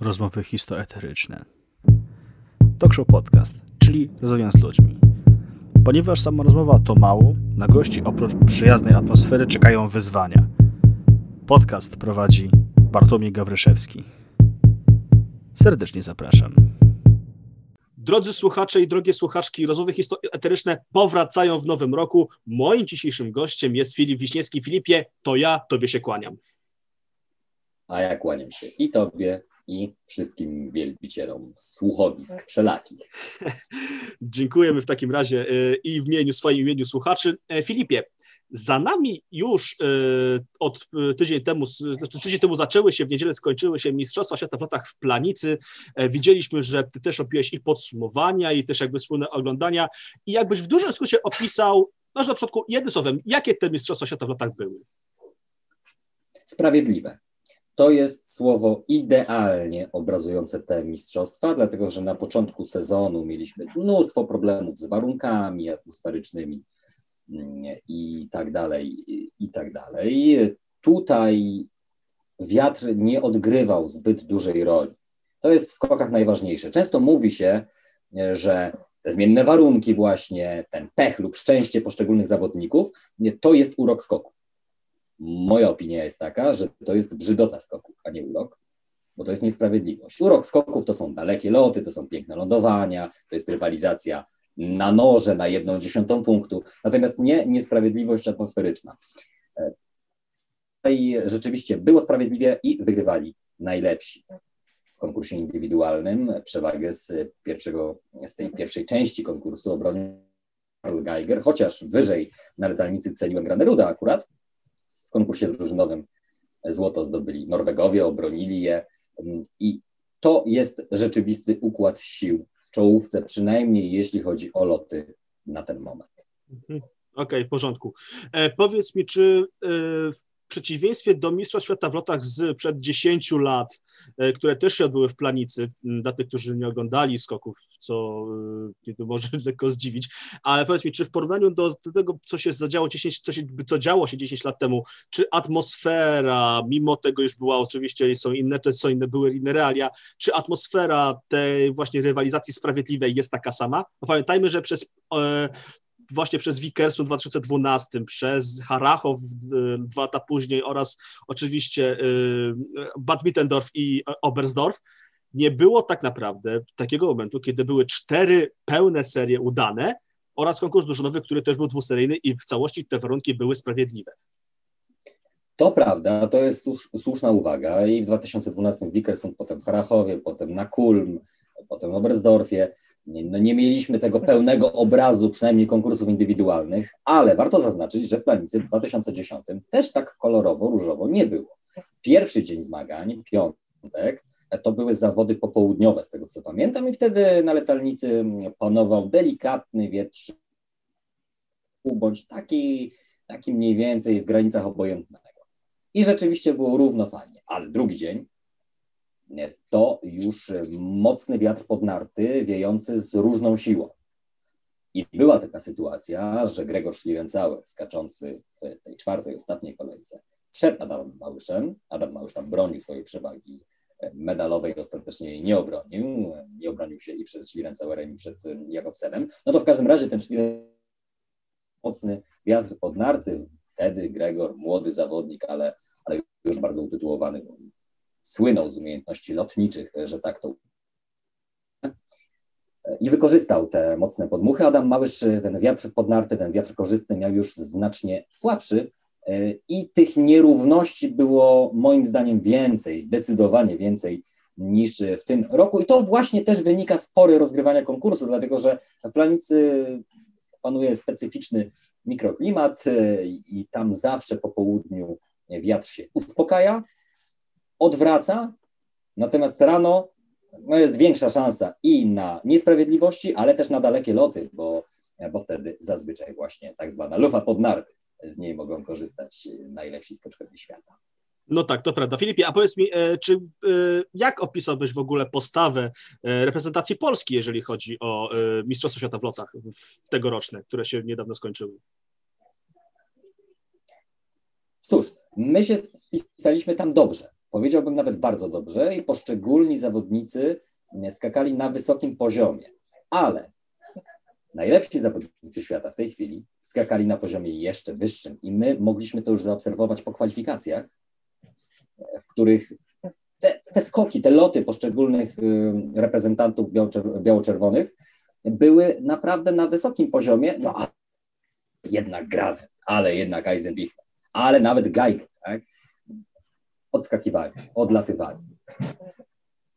Rozmowy histoeteryczne. Talk Show Podcast, czyli rozmawiam z ludźmi. Ponieważ sama rozmowa to mało, na gości oprócz przyjaznej atmosfery czekają wyzwania. Podcast prowadzi Bartłomiej Gawryszewski. Serdecznie zapraszam. Drodzy słuchacze i drogie słuchaczki, rozmowy eteryczne powracają w nowym roku. Moim dzisiejszym gościem jest Filip Wiśniewski. Filipie, to ja, tobie się kłaniam a ja kłaniam się i Tobie, i wszystkim wielbicielom słuchowisk wszelakich. Dziękujemy w takim razie e, i w imieniu, swoim imieniu słuchaczy. E, Filipie, za nami już e, od tydzień temu, znaczy tydzień temu zaczęły się, w niedzielę skończyły się Mistrzostwa Świata w latach w Planicy. Widzieliśmy, że Ty też opiłeś i podsumowania, i też jakby wspólne oglądania. I jakbyś w dużym skrócie opisał, no na początku jednym słowem, jakie te Mistrzostwa Świata w latach były? Sprawiedliwe. To jest słowo idealnie obrazujące te mistrzostwa, dlatego że na początku sezonu mieliśmy mnóstwo problemów z warunkami atmosferycznymi mm, i tak dalej, i tak dalej. Tutaj wiatr nie odgrywał zbyt dużej roli. To jest w skokach najważniejsze. Często mówi się, że te zmienne warunki właśnie, ten pech lub szczęście poszczególnych zawodników, to jest urok skoku. Moja opinia jest taka, że to jest brzydota skoków, a nie urok, bo to jest niesprawiedliwość. Urok skoków to są dalekie loty, to są piękne lądowania, to jest rywalizacja na noże, na jedną dziesiątą punktu, natomiast nie niesprawiedliwość atmosferyczna. E, I rzeczywiście było sprawiedliwie i wygrywali najlepsi. W konkursie indywidualnym przewagę z, pierwszego, z tej pierwszej części konkursu obronił Karl Geiger, chociaż wyżej na letalnicy ceniłem Graneruda akurat, w konkursie drużynowym złoto zdobyli Norwegowie, obronili je i to jest rzeczywisty układ sił w czołówce, przynajmniej jeśli chodzi o loty na ten moment. Mhm. Okej, okay, w porządku. E, powiedz mi, czy e, przeciwieństwie do Mistrzostw Świata w lotach z przed 10 lat, e, które też się odbyły w Planicy, dla tych, którzy nie oglądali skoków, co mnie to może lekko zdziwić, ale powiedz mi, czy w porównaniu do tego, co się zadziało 10, co, się, co działo się 10 lat temu, czy atmosfera, mimo tego już była oczywiście, są inne, są inne, były inne realia, czy atmosfera tej właśnie rywalizacji sprawiedliwej jest taka sama? Pamiętajmy, że przez e, właśnie przez Wickersu w 2012, przez Harachow dwa lata później oraz oczywiście y, Bad Mittendorf i Oberstdorf, nie było tak naprawdę takiego momentu, kiedy były cztery pełne serie udane oraz konkurs drużynowy, który też był dwuseryjny i w całości te warunki były sprawiedliwe. To prawda, to jest słuszna uwaga i w 2012 w Wickersund, potem Harachowie, potem na Kulm, potem w Oberstdorfie no nie mieliśmy tego pełnego obrazu, przynajmniej konkursów indywidualnych, ale warto zaznaczyć, że w Planicy w 2010 też tak kolorowo, różowo nie było. Pierwszy dzień zmagań, piątek, to były zawody popołudniowe, z tego co pamiętam, i wtedy na letalnicy panował delikatny wietrz, bądź taki, taki mniej więcej w granicach obojętnego. I rzeczywiście było równo fajnie, ale drugi dzień, to już mocny wiatr pod narty, wiejący z różną siłą. I była taka sytuacja, że Gregor Szliwencauer, skaczący w tej czwartej, ostatniej kolejce, przed Adamem Małyszem, Adam Małysz tam bronił swojej przewagi medalowej, ostatecznie jej nie obronił, nie obronił się i przed Szliwencauerem, i przed Jakobsenem, no to w każdym razie ten Szliwencauer mocny wiatr pod narty, wtedy Gregor, młody zawodnik, ale, ale już bardzo utytułowany, słynął z umiejętności lotniczych, że tak to i wykorzystał te mocne podmuchy. Adam Małysz, ten wiatr podnarty, ten wiatr korzystny miał już znacznie słabszy i tych nierówności było moim zdaniem więcej, zdecydowanie więcej niż w tym roku. I to właśnie też wynika z pory rozgrywania konkursu, dlatego że w Planicy panuje specyficzny mikroklimat i tam zawsze po południu wiatr się uspokaja, odwraca, natomiast rano no jest większa szansa i na niesprawiedliwości, ale też na dalekie loty, bo, bo wtedy zazwyczaj właśnie tak zwana lufa pod narty, z niej mogą korzystać najlepsi skoczkowie świata. No tak, to prawda. Filipie, a powiedz mi, e, czy e, jak opisałbyś w ogóle postawę e, reprezentacji Polski, jeżeli chodzi o Mistrzostwo Świata w lotach tegoroczne, które się niedawno skończyły? Cóż, my się spisaliśmy tam dobrze. Powiedziałbym nawet bardzo dobrze i poszczególni zawodnicy skakali na wysokim poziomie, ale najlepsi zawodnicy świata w tej chwili skakali na poziomie jeszcze wyższym i my mogliśmy to już zaobserwować po kwalifikacjach, w których te, te skoki, te loty poszczególnych y, reprezentantów biało-czerwonych były naprawdę na wysokim poziomie, no a jednak Graven, ale jednak Eisenbich, ale nawet Geiger, tak? Odskakiwali, odlatywali.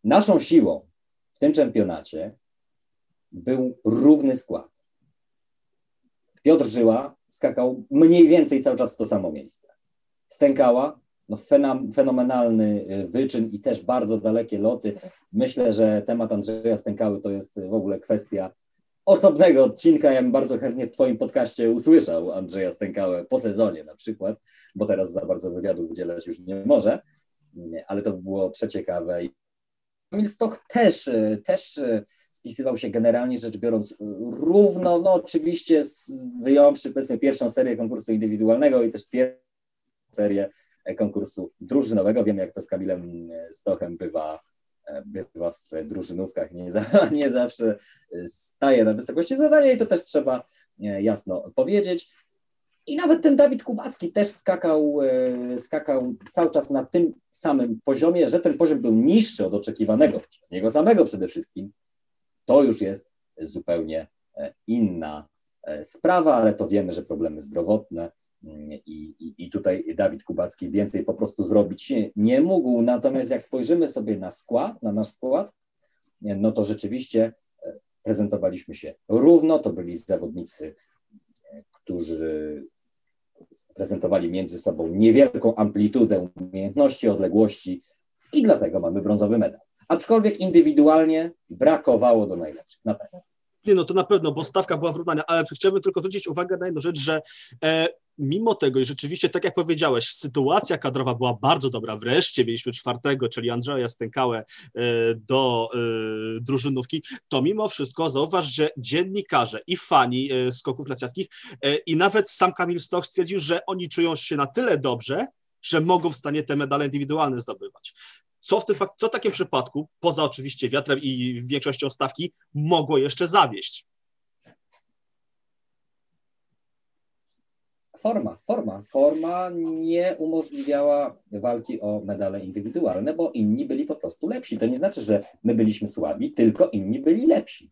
Naszą siłą w tym czempionacie był równy skład. Piotr Żyła skakał mniej więcej cały czas w to samo miejsce. Stękała, no fenomenalny y, wyczyn i też bardzo dalekie loty. Myślę, że temat Andrzeja Stękały to jest w ogóle kwestia osobnego odcinka. Ja bym bardzo chętnie w Twoim podcaście usłyszał Andrzeja Stękałę po sezonie na przykład, bo teraz za bardzo wywiadu udzielać już nie może, ale to by było przeciekawe. Emil Stoch też, też spisywał się generalnie rzecz biorąc równo, no oczywiście wyjąwszy powiedzmy pierwszą serię konkursu indywidualnego i też pierwszą serię konkursu drużynowego. Wiem, jak to z Kamilem Stochem bywa bywa w drużynówkach, nie, za, nie zawsze staje na wysokości zadania i to też trzeba e, jasno powiedzieć. I nawet ten Dawid Kubacki też skakał, e, skakał cały czas na tym samym poziomie, że ten poziom był niższy od oczekiwanego, z niego samego przede wszystkim. To już jest zupełnie e, inna sprawa, ale to wiemy, że problemy zdrowotne i, i, I, tutaj Dawid Kubacki więcej po prostu zrobić nie mógł. Natomiast jak spojrzymy sobie na skład, na nasz skład, no to rzeczywiście e, prezentowaliśmy się równo. To byli zawodnicy, e, którzy prezentowali między sobą niewielką amplitudę umiejętności, odległości i dlatego mamy brązowy medal. Aczkolwiek indywidualnie brakowało do najlepszych, na pewno. Nie, no to na pewno, bo stawka była wyrównania, ale chciałbym tylko zwrócić uwagę na jedną rzecz, że e, mimo tego, i rzeczywiście, tak jak powiedziałeś, sytuacja kadrowa była bardzo dobra. Wreszcie mieliśmy czwartego, czyli Andrzeja Stękałę e, do e, drużynówki, to mimo wszystko zauważ, że dziennikarze i fani e, skoków narciarskich i nawet sam Kamil Stoch stwierdził, że oni czują się na tyle dobrze, że mogą w stanie te medale indywidualne zdobywać. Co w, tym, co w takim przypadku, poza oczywiście wiatrem i większością stawki, mogło jeszcze zawieść? Forma, forma. Forma nie umożliwiała walki o medale indywidualne, bo inni byli po prostu lepsi. To nie znaczy, że my byliśmy słabi, tylko inni byli lepsi.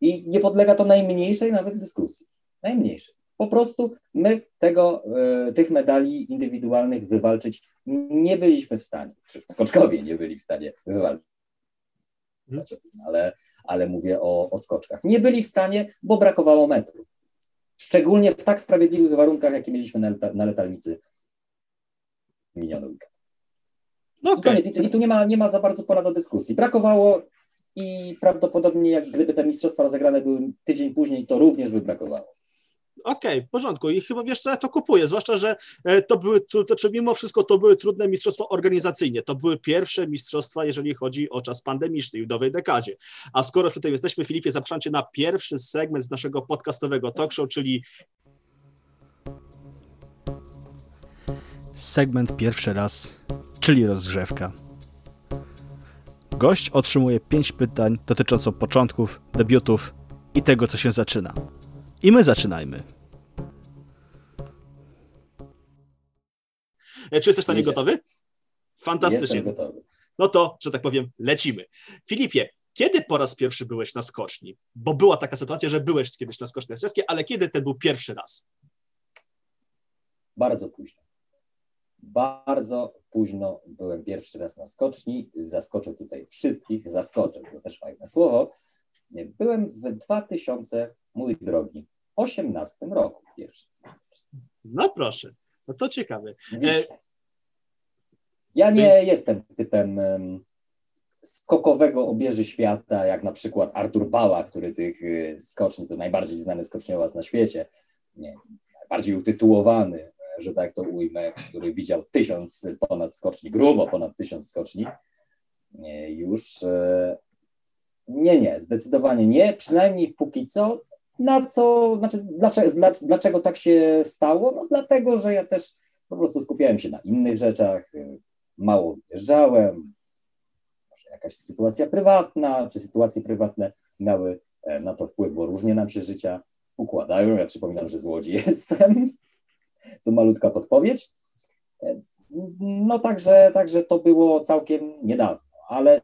I nie podlega to najmniejszej nawet dyskusji. Najmniejszej. Po prostu my tego, e, tych medali indywidualnych wywalczyć nie byliśmy w stanie. Skoczkowie nie byli w stanie wywalczyć. Mhm. Ale, ale mówię o, o skoczkach. Nie byli w stanie, bo brakowało metrów. Szczególnie w tak sprawiedliwych warunkach, jakie mieliśmy na, na letalnicy miniony weekend. No okay. I tu nie ma, nie ma za bardzo pora do dyskusji. Brakowało i prawdopodobnie jak gdyby te mistrzostwa rozegrane były tydzień później, to również by brakowało. Okej, okay, w porządku. I chyba wiesz co, ja to kupuję, zwłaszcza, że e, to były, to, to, czy mimo wszystko to były trudne mistrzostwa organizacyjnie. To były pierwsze mistrzostwa, jeżeli chodzi o czas pandemiczny w nowej dekadzie. A skoro tutaj jesteśmy, Filipie, zapraszam Cię na pierwszy segment z naszego podcastowego talk show, czyli segment pierwszy raz, czyli rozgrzewka. Gość otrzymuje pięć pytań dotyczących początków, debiutów i tego, co się zaczyna. I my zaczynajmy. E, czy jesteś na nie gotowy? Fantastycznie. Jestem gotowy. No to, że tak powiem, lecimy. Filipie, kiedy po raz pierwszy byłeś na skoczni? Bo była taka sytuacja, że byłeś kiedyś na skoczni narciarskiej, ale kiedy ten był pierwszy raz? Bardzo późno. Bardzo późno byłem pierwszy raz na skoczni. Zaskoczę tutaj wszystkich, zaskoczę, to też fajne słowo. Byłem w 2000, mój drogi, 18 roku pierwszy. No proszę, no to ciekawe. E... Ja nie jestem typem skokowego obieży świata, jak na przykład Artur Bała, który tych y, skoczni to najbardziej znany skoczniołaz na świecie, nie, najbardziej utytułowany, że tak to ujmę, który widział tysiąc ponad skoczni, grubo ponad tysiąc skoczni, już e, nie, nie, zdecydowanie nie, przynajmniej póki co na co, znaczy dlaczego, dlaczego tak się stało? No dlatego, że ja też po prostu skupiałem się na innych rzeczach. mało wyjeżdżałem, może jakaś sytuacja prywatna, czy sytuacje prywatne miały e, na to wpływ, bo różnie nam się życia układają. Ja przypominam, że z Łodzi jestem. To malutka podpowiedź. E, no także, także to było całkiem niedawno, ale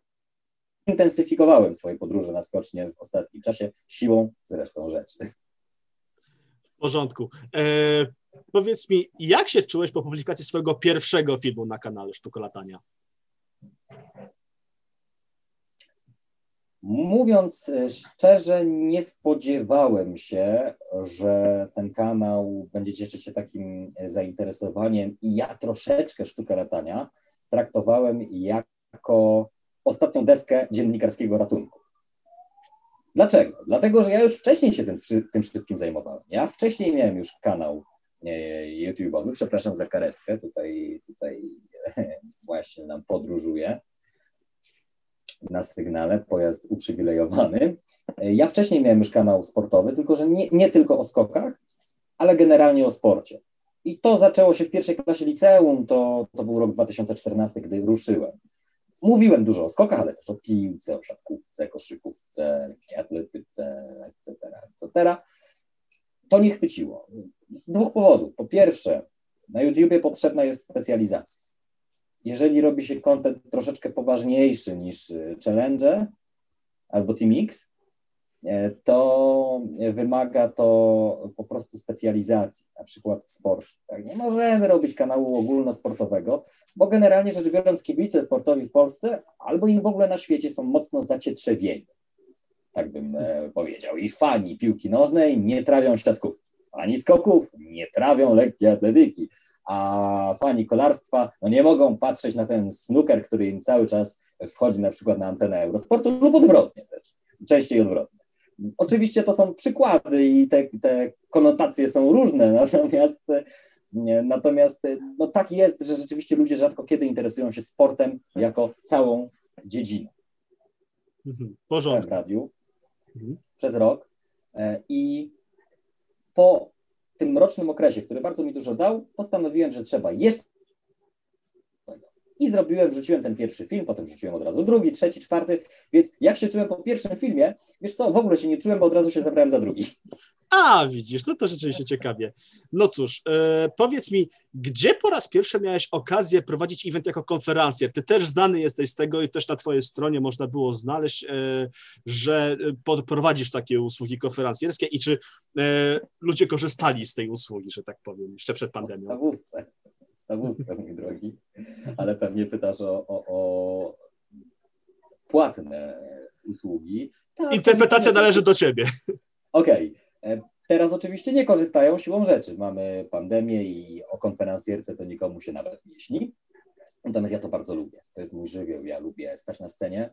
intensyfikowałem swoje podróże na skocznie w ostatnim czasie, siłą zresztą rzeczy. W porządku. E, powiedz mi, jak się czułeś po publikacji swojego pierwszego filmu na kanale Sztuka Latania? Mówiąc e, szczerze, nie spodziewałem się, że ten kanał będzie cieszyć się takim zainteresowaniem i ja troszeczkę sztukę latania traktowałem jako ostatnią deskę dziennikarskiego ratunku. Dlaczego? Dlatego, że ja już wcześniej się tym, tym wszystkim zajmowałem. Ja wcześniej miałem już kanał e, YouTube'owy, przepraszam za karetkę, tutaj, tutaj właśnie nam podróżuje na sygnale, pojazd uprzywilejowany. Ja wcześniej miałem już kanał sportowy, tylko że nie, nie tylko o skokach, ale generalnie o sporcie. I to zaczęło się w pierwszej klasie liceum, to, to był rok 2014, gdy ruszyłem. Mówiłem dużo o skokach, ale też o piłce, o siatkówce, koszykówce, atletyce, etc., etc. To nie chwyciło. Z dwóch powodów. Po pierwsze, na YouTubie potrzebna jest specjalizacja jeżeli robi się kontent troszeczkę poważniejszy niż y, challenge albo Team X, e, to wymaga to po prostu specjalizacji, na przykład w sporcie. Tak? Nie możemy robić kanału ogólnosportowego, bo generalnie rzecz biorąc kibice sportowi w Polsce albo im w ogóle na świecie są mocno zacietrzewieni, tak bym e, powiedział. I fani piłki nożnej nie trawią siatkówki, fani skoków nie trawią lekkiej atletyki, a fani kolarstwa no nie mogą patrzeć na ten snooker, który im cały czas wchodzi na przykład na antenę Eurosportu lub odwrotnie też, częściej odwrotnie. Oczywiście to są przykłady i te, te konotacje są różne, natomiast, nie, natomiast no tak jest, że rzeczywiście ludzie rzadko kiedy interesują się sportem jako całą dziedzinę. Mhm, w radiu mhm. przez rok e, i po tym mrocznym okresie, który bardzo mi dużo dał, postanowiłem, że trzeba jeszcze i zrobiłem, wrzuciłem ten pierwszy film, potem wrzuciłem od razu drugi, trzeci, czwarty, więc jak się czułem po pierwszym filmie, wiesz co, w ogóle się nie czułem, bo od razu się zabrałem za drugi. A, widzisz, no to rzeczywiście ciekawie. No cóż, e, powiedz mi, gdzie po raz pierwszy miałeś okazję prowadzić event jako konferencjer? Ty też znany jesteś z tego i też na twojej stronie można było znaleźć, e, że e, prowadzisz takie usługi konferencjerskie i czy e, ludzie korzystali z tej usługi, że tak powiem, jeszcze przed pandemią? Podstawówce, podstawówce, mój drogi, ale pewnie pytasz o, o, o płatne usługi. Tak, Interpretacja należy do ciebie. Okej. Okay. E, teraz oczywiście nie korzystają siłą rzeczy. Mamy pandemię i o konferencjerce to nikomu się nawet nie śni. Natomiast ja to bardzo lubię. To jest mój żywioł. Ja lubię stać na scenie,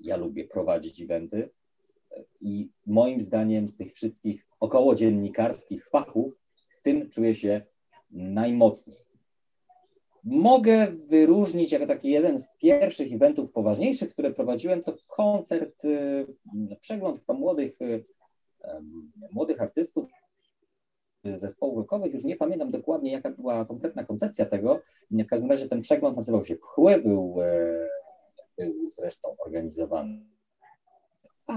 ja lubię prowadzić eventy i moim zdaniem z tych wszystkich około dziennikarskich fachów w tym czuję się najmocniej. Mogę wyróżnić jako taki jeden z pierwszych eventów poważniejszych, które prowadziłem, to koncert, y, przegląd chyba młodych y, młodych artystów zespołów rockowych, już nie pamiętam dokładnie, jaka była konkretna koncepcja tego. W każdym razie ten przegląd nazywał się Pchły, był, e, był zresztą organizowany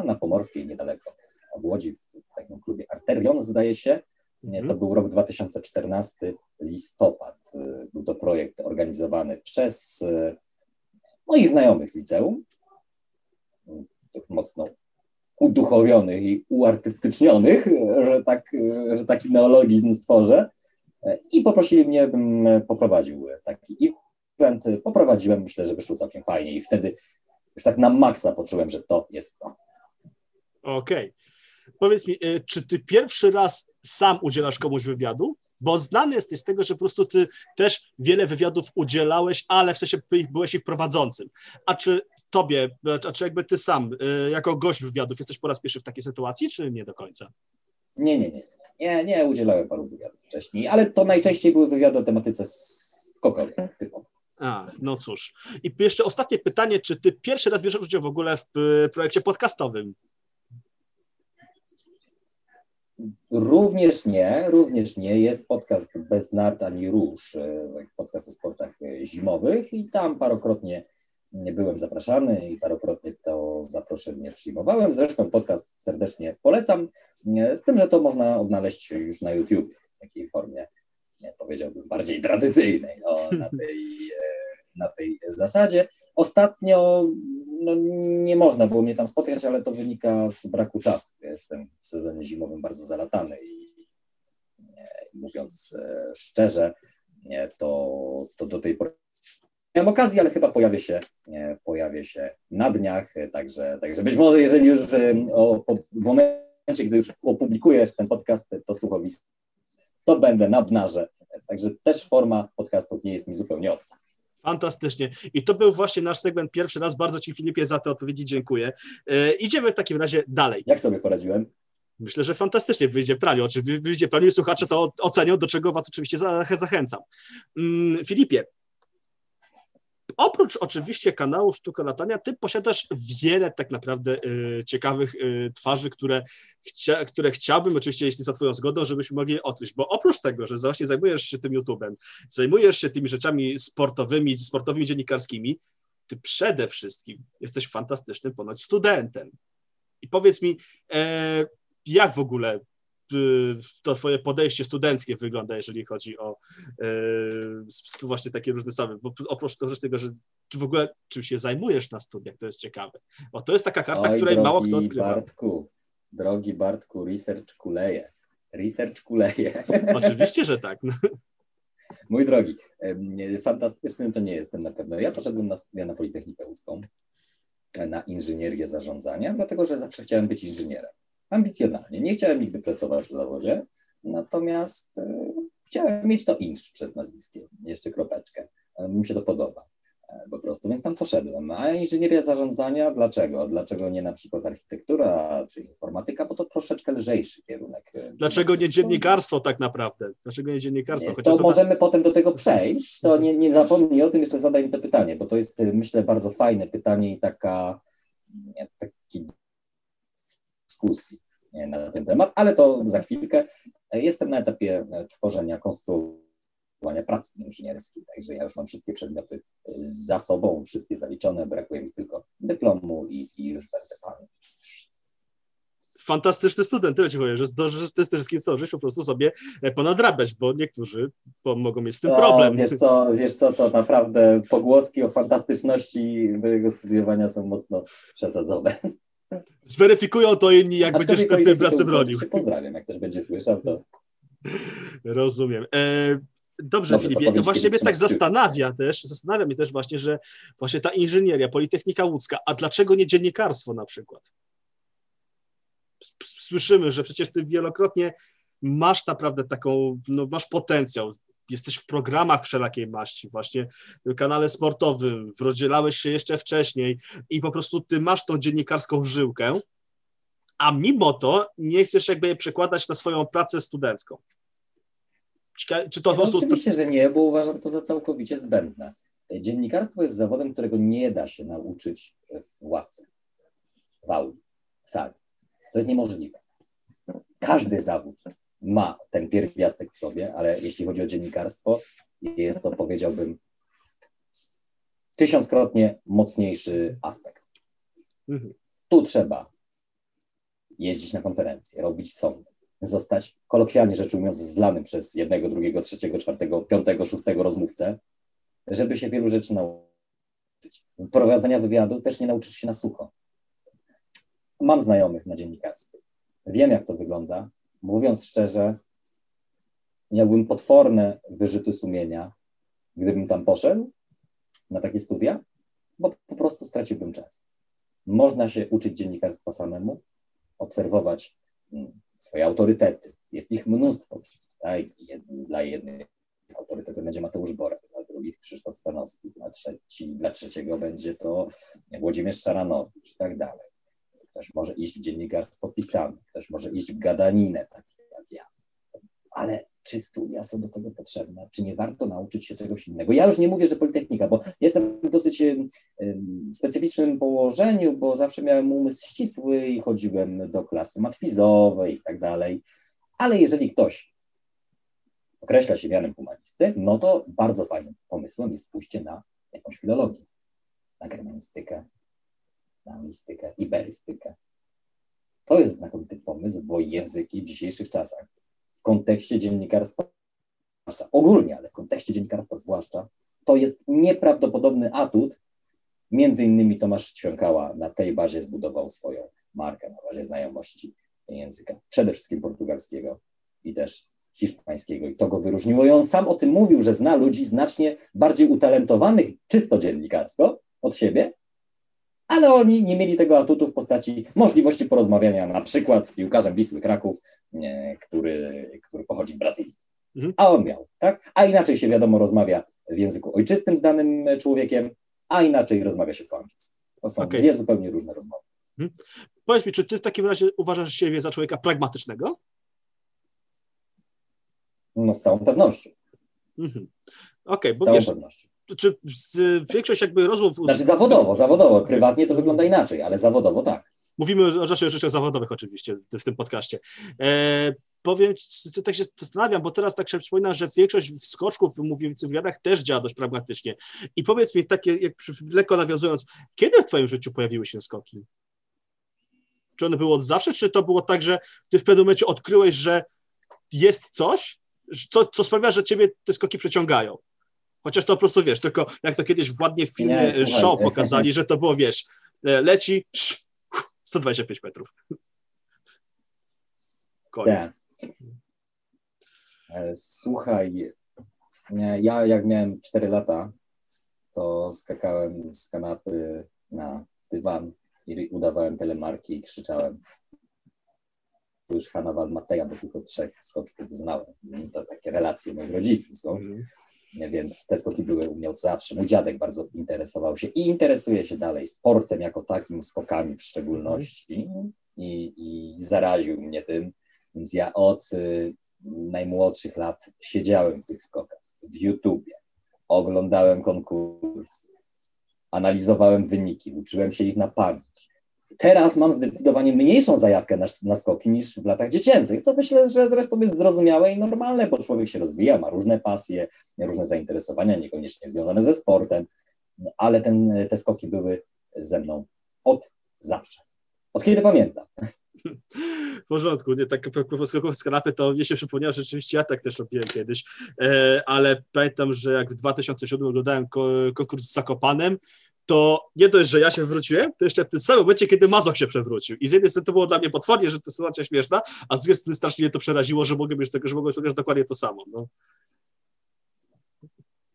na Pomorskiej niedaleko w Łodzi, w takim klubie Arterion, zdaje się. To mhm. był rok 2014, listopad. E, był to projekt organizowany przez e, moich znajomych z liceum, mocno uduchowionych i uartystycznionych, że, tak, że taki neologizm stworzę. I poprosili mnie, bym poprowadził taki event. Poprowadziłem, myślę, że wyszło całkiem fajnie i wtedy już tak na maksa poczułem, że to jest to. Okej. Okay. Powiedz mi, e, czy ty pierwszy raz sam udzielasz komuś wywiadu? Bo znany jesteś z tego, że po prostu ty też wiele wywiadów udzielałeś, ale w sensie byłeś ich prowadzącym. A czy tobie, a czy jakby ty sam, y, jako gość wywiadów, jesteś po raz pierwszy w takiej sytuacji, czy nie do końca? Nie, nie, nie. Nie, nie udzielałem paru wywiadów wcześniej, ale to najczęściej były wywiady o tematyce skokowej. A, no cóż. I jeszcze ostatnie pytanie, czy ty pierwszy raz bierzesz udział w ogóle w projekcie podcastowym? Również nie, również nie. Jest podcast Bez Nart ani Róż, e, podcast o sportach e, zimowych i tam parokrotnie byłem zapraszany i parokrotnie to zaproszenie przyjmowałem. Zresztą podcast serdecznie polecam, z tym, że to można odnaleźć już na YouTube w takiej formie, nie, powiedziałbym, bardziej tradycyjnej no, na, tej, na tej zasadzie. Ostatnio no, nie można było mnie tam spotkać, ale to wynika z braku czasu. Ja jestem w sezonie zimowym bardzo zalatany i nie, mówiąc e, szczerze, nie, to, to do tej pory miałem okazję, ale chyba pojawię się, nie, pojawię się na dniach, także, także być może jeżeli już o, w momencie, gdy już opublikujesz ten podcast, to słuchowisko, to będę na bnarze. Także też forma podcastów nie jest mi zupełnie obca. Fantastycznie. I to był właśnie nasz segment pierwszy raz. Bardzo Ci, Filipie, za te odpowiedzi dziękuję. E, idziemy w takim razie dalej. Jak sobie poradziłem? Myślę, że fantastycznie wyjdzie w praniu. Oczywiście wyjdzie w praniu i słuchacze to ocenią, do czego Was oczywiście zachęcam. Mm, Filipie, oprócz oczywiście kanału Sztuka Latania, ty posiadasz wiele tak naprawdę y, ciekawych y, twarzy, które, chcia, które chciałbym, oczywiście jeśli za twoją zgodą, żebyśmy mogli odkryć, bo oprócz tego, że właśnie zajmujesz się tym YouTube'em, zajmujesz się tymi rzeczami sportowymi, sportowymi dziennikarskimi, ty przede wszystkim jesteś fantastycznym ponoć studentem. I powiedz mi, e, jak w ogóle to twoje podejście studenckie wygląda, jeżeli chodzi o e, właśnie takie różne sprawy, bo oprócz tego, że czy w ogóle czym się zajmujesz na studiach, to jest ciekawe, bo to jest taka karta, Oj, której mało kto odkrywa. Bartku, drogi Bartku, research kuleje, research kuleje. Oczywiście, że tak. No. Mój drogi, fantastycznym to nie jestem na pewno. Ja poszedłem na studia na Politechnikę Łódzką, na inżynierię zarządzania, dlatego że zawsze chciałem być inżynierem ambicjonalnie. Nie chciałem nigdy pracować w zawodzie, natomiast e, chciałem mieć to insz przed nazwiskiem, jeszcze kropeczkę. E, mi się to podoba e, po prostu, więc tam poszedłem. A inżynieria zarządzania, dlaczego? Dlaczego nie na przykład architektura czy informatyka, bo to troszeczkę lżejszy kierunek. Dlaczego nie dziennikarstwo tak naprawdę? Dlaczego nie dziennikarstwo? Nie, to możemy tak... potem do tego przejść, to nie, nie zapomnij o tym, jeszcze zadaj mi to pytanie, bo to jest myślę bardzo fajne pytanie i taka, taki dyskusji na ten temat, ale to za chwilkę. Jestem na etapie tworzenia, konstruowania pracy inżynierskiej, także ja już mam wszystkie przedmioty za sobą, wszystkie zaliczone, brakuje mi tylko dyplomu i, i już będę pan. Fantastyczny student, tyle ci powiem, że, że ty z tym wszystkim zdążysz po prostu sobie ponadrabiać, bo niektórzy mogą mieć z tym problem. No, wiesz, co, wiesz co, to naprawdę pogłoski o fantastyczności mojego studiowania są mocno przesadzone. Zweryfikują to inni, jak będziesz w tym pracę bronił. Pozdrawiam, jak też będzie słyszał, to... Rozumiem. E, dobrze, dobrze Filipie, właśnie mnie tak zastanawia też, zastanawia mnie też właśnie, że właśnie ta inżynieria, Politechnika Łódzka, a dlaczego nie dziennikarstwo na przykład? Słyszymy, że przecież ty wielokrotnie masz naprawdę taką, no masz potencjał, jesteś w programach wszelakiej maści, właśnie w kanale sportowym, rozdzielałeś się jeszcze wcześniej i po prostu ty masz tą dziennikarską żyłkę, a mimo to nie chcesz jakby je przekładać na swoją pracę studencką. Czy to ja po prostu... Oczywiście, że nie, bo uważam to za całkowicie zbędne. Dziennikarstwo jest zawodem, którego nie da się nauczyć w ławce, w auli, w sali. To jest niemożliwe. Każdy zawód ma ten pierwiastek w sobie, ale jeśli chodzi o dziennikarstwo, jest to, powiedziałbym, tysiąckrotnie mocniejszy aspekt. Mhm. Tu trzeba jeździć na konferencje, robić sądy, zostać, kolokwialnie rzecz ujmując, zlanym przez jednego, drugiego, trzeciego, czwartego, piątego, szóstego rozmówcę, żeby się wielu rzeczy nauczyć. Prowadzenia wywiadu też nie nauczysz się na sucho. Mam znajomych na dziennikarstwie. Wiem, jak to wygląda mówiąc szczerze, miałbym potworne wyrzuty sumienia, gdybym tam poszedł na takie studia, bo po prostu straciłbym czas. Można się uczyć dziennikarstwa samemu, obserwować mm, swoje autorytety. Jest ich mnóstwo. Tak? Dla jednych autorytetem będzie Mateusz Borek, dla drugich Krzysztof Stanowski, dla, trzeci, dla trzeciego będzie to Włodzimierz Szaranowicz i tak dalej. Ktoś może iść w dziennikarstwo pisane, ktoś może iść w gadaninę, tak jak ja. Ale czy studia są do tego potrzebne? Czy nie warto nauczyć się czegoś innego? Ja już nie mówię, że Politechnika, bo jestem w dosyć specyficznym położeniu, bo zawsze miałem umysł ścisły i chodziłem do klasy matwizowej i tak dalej. Ale jeżeli ktoś określa się mianem humanisty, no to bardzo fajnym pomysłem jest pójście na jakąś filologię, na germanistykę, na mistykę, iberystykę. To jest znakomity pomysł, bo języki w dzisiejszych czasach, w kontekście dziennikarstwa, ogólnie, ale w kontekście dziennikarstwa zwłaszcza, to jest nieprawdopodobny atut. Między innymi Tomasz Ćwiąkała na tej bazie zbudował swoją markę, na bazie znajomości języka, przede wszystkim portugalskiego i też hiszpańskiego. I to go wyróżniło. I on sam o tym mówił, że zna ludzi znacznie bardziej utalentowanych czysto dziennikarsko od siebie, ale oni nie mieli tego atutu w postaci możliwości porozmawiania na przykład z piłkarzem Wisły Kraków, który, który pochodzi z Brazylii. Mhm. A on miał, tak? A inaczej się wiadomo rozmawia w języku ojczystym z danym człowiekiem, a inaczej rozmawia się po angielsku. To są okay. dwie zupełnie różne rozmowy. Mhm. Powiedz mi, czy ty w takim razie uważasz siebie za człowieka pragmatycznego? No z całą pewnością. Mhm. Okej, okay, bo wiesz, pewnością. Czy większość jakby rozmów... Znaczy zawodowo, zawodowo, prywatnie to wygląda inaczej, ale zawodowo tak. Mówimy o rzeczach, rzeczach zawodowych oczywiście w, w tym podcaście. E, powiem, tak się zastanawiam, bo teraz tak się przypomina, że większość skoczków w wywiadach też działa dość pragmatycznie. I powiedz mi, takie, jak lekko nawiązując, kiedy w twoim życiu pojawiły się skoki? Czy one były od zawsze, czy to było tak, że ty w pewnym momencie odkryłeś, że jest coś, co, co sprawia, że ciebie te skoki przeciągają. Chociaż to po prostu wiesz, tylko jak to kiedyś ładnie w filmie nie, show pokazali, że to było, wiesz, e, leci 125 metrów. Koniec. Tak. E, słuchaj, ja jak miałem 4 lata, to skakałem z kanapy na dywan i udawałem telemarki i krzyczałem już Hanna Mateja, bo tylko trzech skoczków znałem. To takie relacje moich rodziców są. Więc te skoki były u mnie od zawsze. Mój dziadek bardzo interesował się i interesuje się dalej sportem jako takim, skokami w szczególności. I, i zaraził mnie tym. Więc ja od y, najmłodszych lat siedziałem w tych skokach, w YouTubie, oglądałem konkursy, analizowałem wyniki, uczyłem się ich na pamięć Teraz mam zdecydowanie mniejszą zajawkę na, na skoki niż w latach dziecięcych, co myślę, że zresztą jest zrozumiałe i normalne, bo człowiek się rozwija, ma różne pasje, różne zainteresowania, niekoniecznie związane ze sportem, ale ten, te skoki były ze mną od zawsze. Od kiedy pamiętam. W porządku, nie, tak skoków z kanapy, to mnie się przypomniało, że rzeczywiście ja tak też robiłem kiedyś, e, ale pamiętam, że jak w 2007 oglądałem konkurs z Zakopanem, to nie dość, że ja się wywróciłem, to jeszcze w tym samym momencie, kiedy Mazok się przewrócił. I z jednej strony to było dla mnie potwornie, że to sytuacja śmieszna, a z drugiej strony strasznie mnie to przeraziło, że mogłem już tego, że mogłem zrobić dokładnie to samo. No.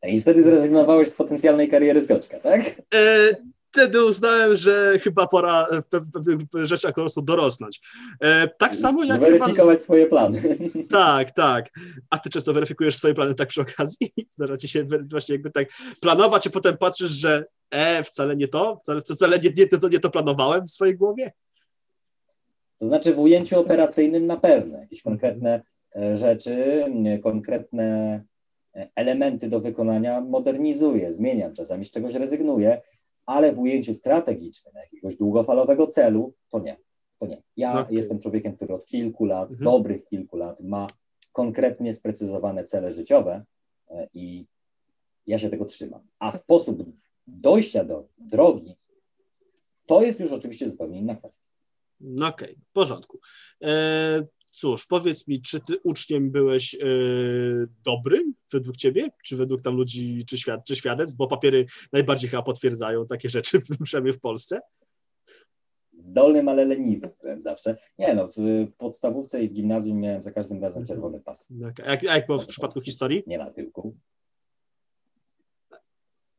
I wtedy zrezygnowałeś z potencjalnej kariery skoczka, tak? E, wtedy uznałem, że chyba pora w pewnych rzeczach po prostu dorosnąć. E, tak samo jak Weryfikować z... swoje plany. Tak, tak. A ty często weryfikujesz swoje plany tak przy okazji? Zdarza ci się właśnie jakby tak planować, a potem patrzysz, że e, wcale nie to, wcale, wcale nie, nie, to, nie to planowałem w swojej głowie? To znaczy w ujęciu operacyjnym na pewno jakieś konkretne e, rzeczy, konkretne e, elementy do wykonania modernizuję, zmieniam, czasami z czegoś rezygnuję, ale w ujęciu strategicznym, jakiegoś długofalowego celu, to nie. To nie. Ja okay. jestem człowiekiem, który od kilku lat, mhm. dobrych kilku lat, ma konkretnie sprecyzowane cele życiowe e, i ja się tego trzymam. A sposób dojścia do drogi, to jest już oczywiście zupełnie inna kwestia. No okej, okay, w porządku. E, cóż, powiedz mi, czy ty uczniem byłeś e, dobrym według ciebie, czy według tam ludzi, czy, świad, czy świadec, bo papiery najbardziej chyba potwierdzają takie rzeczy, przynajmniej w Polsce. Zdolnym, ale leniwym byłem zawsze. Nie no, w podstawówce i w gimnazjum miałem za każdym razem czerwony pas. Okay. A jak, a jak było w przypadku historii? Nie na tyłku.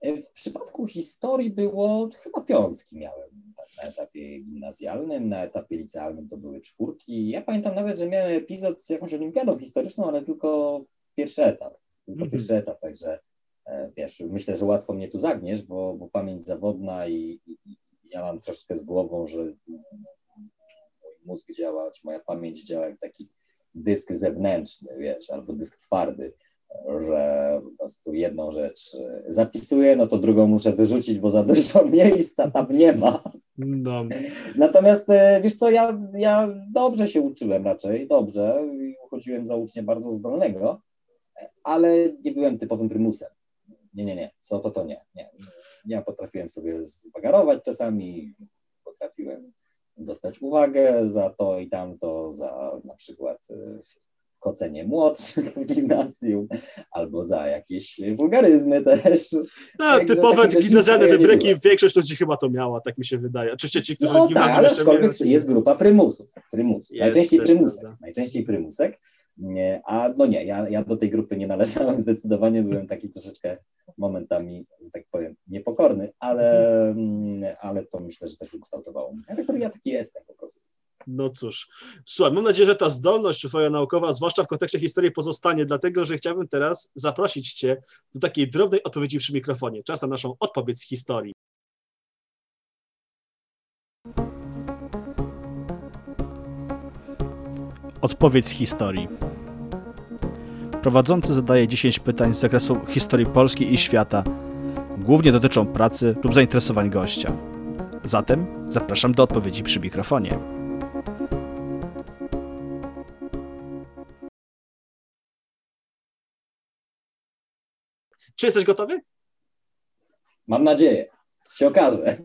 E, w przypadku historii było chyba piątki miałem na etapie gimnazjalnym, na etapie licealnym to były czwórki. Ja pamiętam nawet, że miałem epizod z jakąś olimpiadą historyczną, ale tylko w pierwszy etap. Tylko mm -hmm. pierwszy etap, także e, wiesz, myślę, że łatwo mnie tu zagniesz, bo, bo pamięć zawodna i, i, i ja mam troszkę z głową, że mój mózg działa, czy moja pamięć działa jak taki dysk zewnętrzny, wiesz, albo dysk twardy że po prostu jedną rzecz e, zapisuję, no to drugą muszę wyrzucić, bo za dużo miejsca tam nie ma. No. Natomiast e, wiesz co, ja, ja dobrze się uczyłem raczej, dobrze, uchodziłem za ucznia bardzo zdolnego, ale nie byłem typowym prymusem. Nie, nie, nie, co to, to nie, nie. Ja potrafiłem sobie zwagarować czasami, potrafiłem dostać uwagę za to i tamto, za na przykład y, kocenie młodszych w gimnazjum, albo za jakieś wulgaryzmy też. No, Także typowe gimnazjalne było. większość ludzi chyba to miała, tak mi się wydaje. Oczywiście ci, którzy No tak, ale aczkolwiek mieli- jest grupa prymusów. prymusów. Jest najczęściej prymusek. prawda. Najczęściej prymusek. Nie, a no nie, ja, ja do tej grupy nie należałem zdecydowanie, byłem taki troszeczkę momentami, tak powiem, niepokorny, ale, mm, ale to myślę, że też ukształtowało mnie. Ja taki jestem po prostu. No cóż, słuchaj, mam nadzieję, że ta zdolność twoja naukowa, zwłaszcza w kontekście historii, pozostanie, dlatego że chciałbym teraz zaprosić cię do takiej drobnej odpowiedzi przy mikrofonie. Czas na naszą odpowiedź z historii. Odpowiedź z historii. Prowadzący zadaje 10 pytań z zakresu historii Polski i świata. Głównie dotyczą pracy lub zainteresowań gościa. Zatem zapraszam do odpowiedzi przy mikrofonie. Czy jesteś gotowy? Mam nadzieję, się okaże.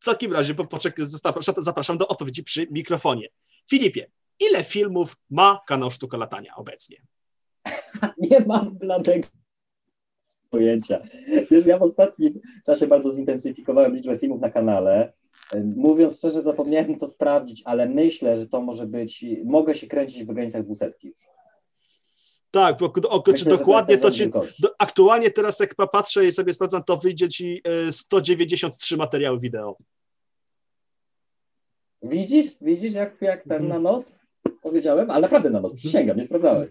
W takim razie po- poczek- zapraszam, zapraszam do odpowiedzi przy mikrofonie. Filipie, ile filmów ma kanał Sztuka Latania obecnie? Nie mam bladego pojęcia. Wiesz, ja w ostatnim czasie bardzo zintensyfikowałem liczbę filmów na kanale. Mówiąc szczerze, zapomniałem to sprawdzić, ale myślę, że to może być, mogę się kręcić w granicach dwusetki już. Tak, bo, o, Myślę, czy to dokładnie to rząd ci. Do, aktualnie teraz, jak patrzę i sobie sprawdzam, to wyjdzie ci e, 193 materiały wideo. Widzisz, widzisz jak, jak ten Mhm. na nos? Powiedziałem, ale naprawdę na nos, przysięgam, nie sprawdzałem.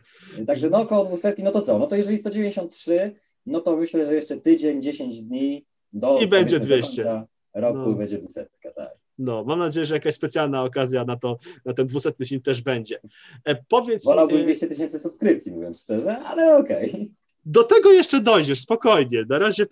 Także no około 200, no to co? No to jeżeli 193, no to myślę, że jeszcze tydzień, 10 dni do I będzie powiedzmy, do 200. końca Roku No. będzie 200, tak. No, mam nadzieję, że jakaś specjalna okazja na to, na ten 200 film też będzie. E, powiedz, Wolałbym e, 200 tysięcy subskrypcji, mówiąc szczerze, ale okej. do tego jeszcze dojdziesz, spokojnie. Na razie,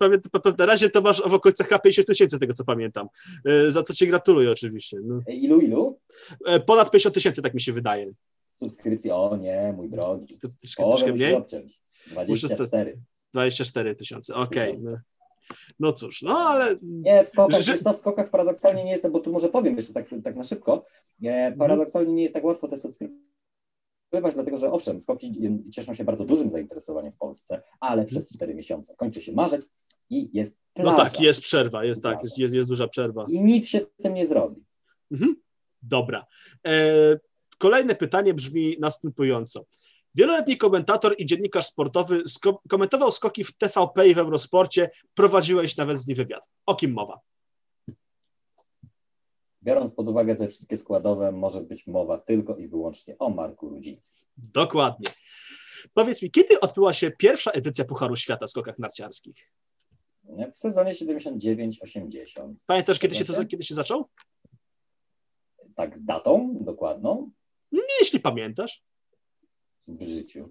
na razie to masz w okolicach 50 tysięcy, tego co pamiętam. E, za co ci gratuluję oczywiście. No. Ilu, ilu? E, ponad 50 tysięcy, tak mi się wydaje. Subskrypcji, o nie, mój drogi. To Troszkę, troszkę mniej? obciąć. 24. 24 tysiące, okej. No. No cóż, no ale Nie, w skokach, Że- wiesz co, w skokach paradoksalnie nie jestem, bo tu może powiem jeszcze tak, tak na szybko, e, paradoksalnie nie jest tak łatwo te subskrybować, dlatego że owszem, skoki cieszą się bardzo dużym zainteresowaniem w Polsce, ale przez 4 miesiące. Kończy się marzec i jest plaża. no tak, jest przerwa, jest tak, jest, jest, jest duża przerwa. I nic się z tym nie zrobi. Mhm. Dobra. E, kolejne pytanie brzmi następująco. Wieloletni komentator i dziennikarz sportowy komentował skoki w TVP i w Eurosporcie. Prowadziłeś nawet z nim wywiad. O kim mowa? Biorąc pod uwagę te wszystkie składowe, może być mowa tylko i wyłącznie o Marku Rudzińskim. Dokładnie. Powiedz mi, kiedy odbyła się pierwsza edycja Pucharu Świata w skokach narciarskich? W sezonie 79-80. Pamiętasz, kiedy się, to, kiedy się zaczął? Tak z datą dokładną Jeśli pamiętasz, w życiu.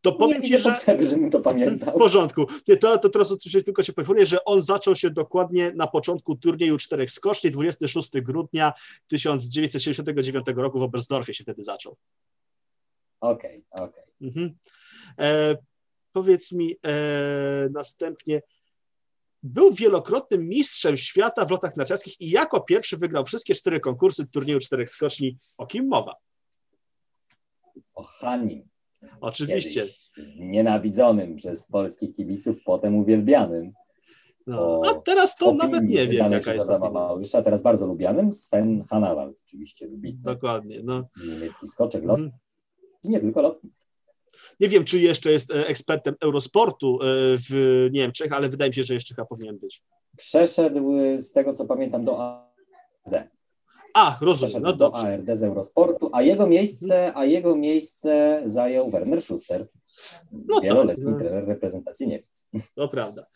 to Nie powiem ci, widzę że... potrzeby, żebym to W pamiętał. porządku. Nie, to, to teraz oczywiście tylko się poinformuję, że on zaczął się dokładnie na początku turnieju czterech skoczni, 26 grudnia 1979 roku w Oberstdorfie się wtedy zaczął. Okej, okej. Mhm. E, powiedz mi e, następnie, był wielokrotnym mistrzem świata w lotach narciarskich i jako pierwszy wygrał wszystkie cztery konkursy turnieju czterech skoczni. O kim mowa? O Hanim. Oczywiście. Kiedyś znienawidzonym przez polskich kibiców, potem uwielbianym. No. A teraz to nawet nie wiem, jaka jest Adama. Małysza, teraz bardzo lubianym, Sven Hanawald, oczywiście wybitny Dokładnie. No. niemiecki skoczek lot Mhm. i nie tylko lot. Nie wiem, czy jeszcze jest e, ekspertem Eurosportu e, w Niemczech, ale wydaje mi się, że jeszcze chyba powinien być. Przeszedł y, z tego, co pamiętam, do ARD. A, rozumiem, no do. ARD z Eurosportu, a jego miejsce, a jego miejsce zajął Werner Schuster, No tak, wieloletni no. trener reprezentacji Niemiec. To prawda.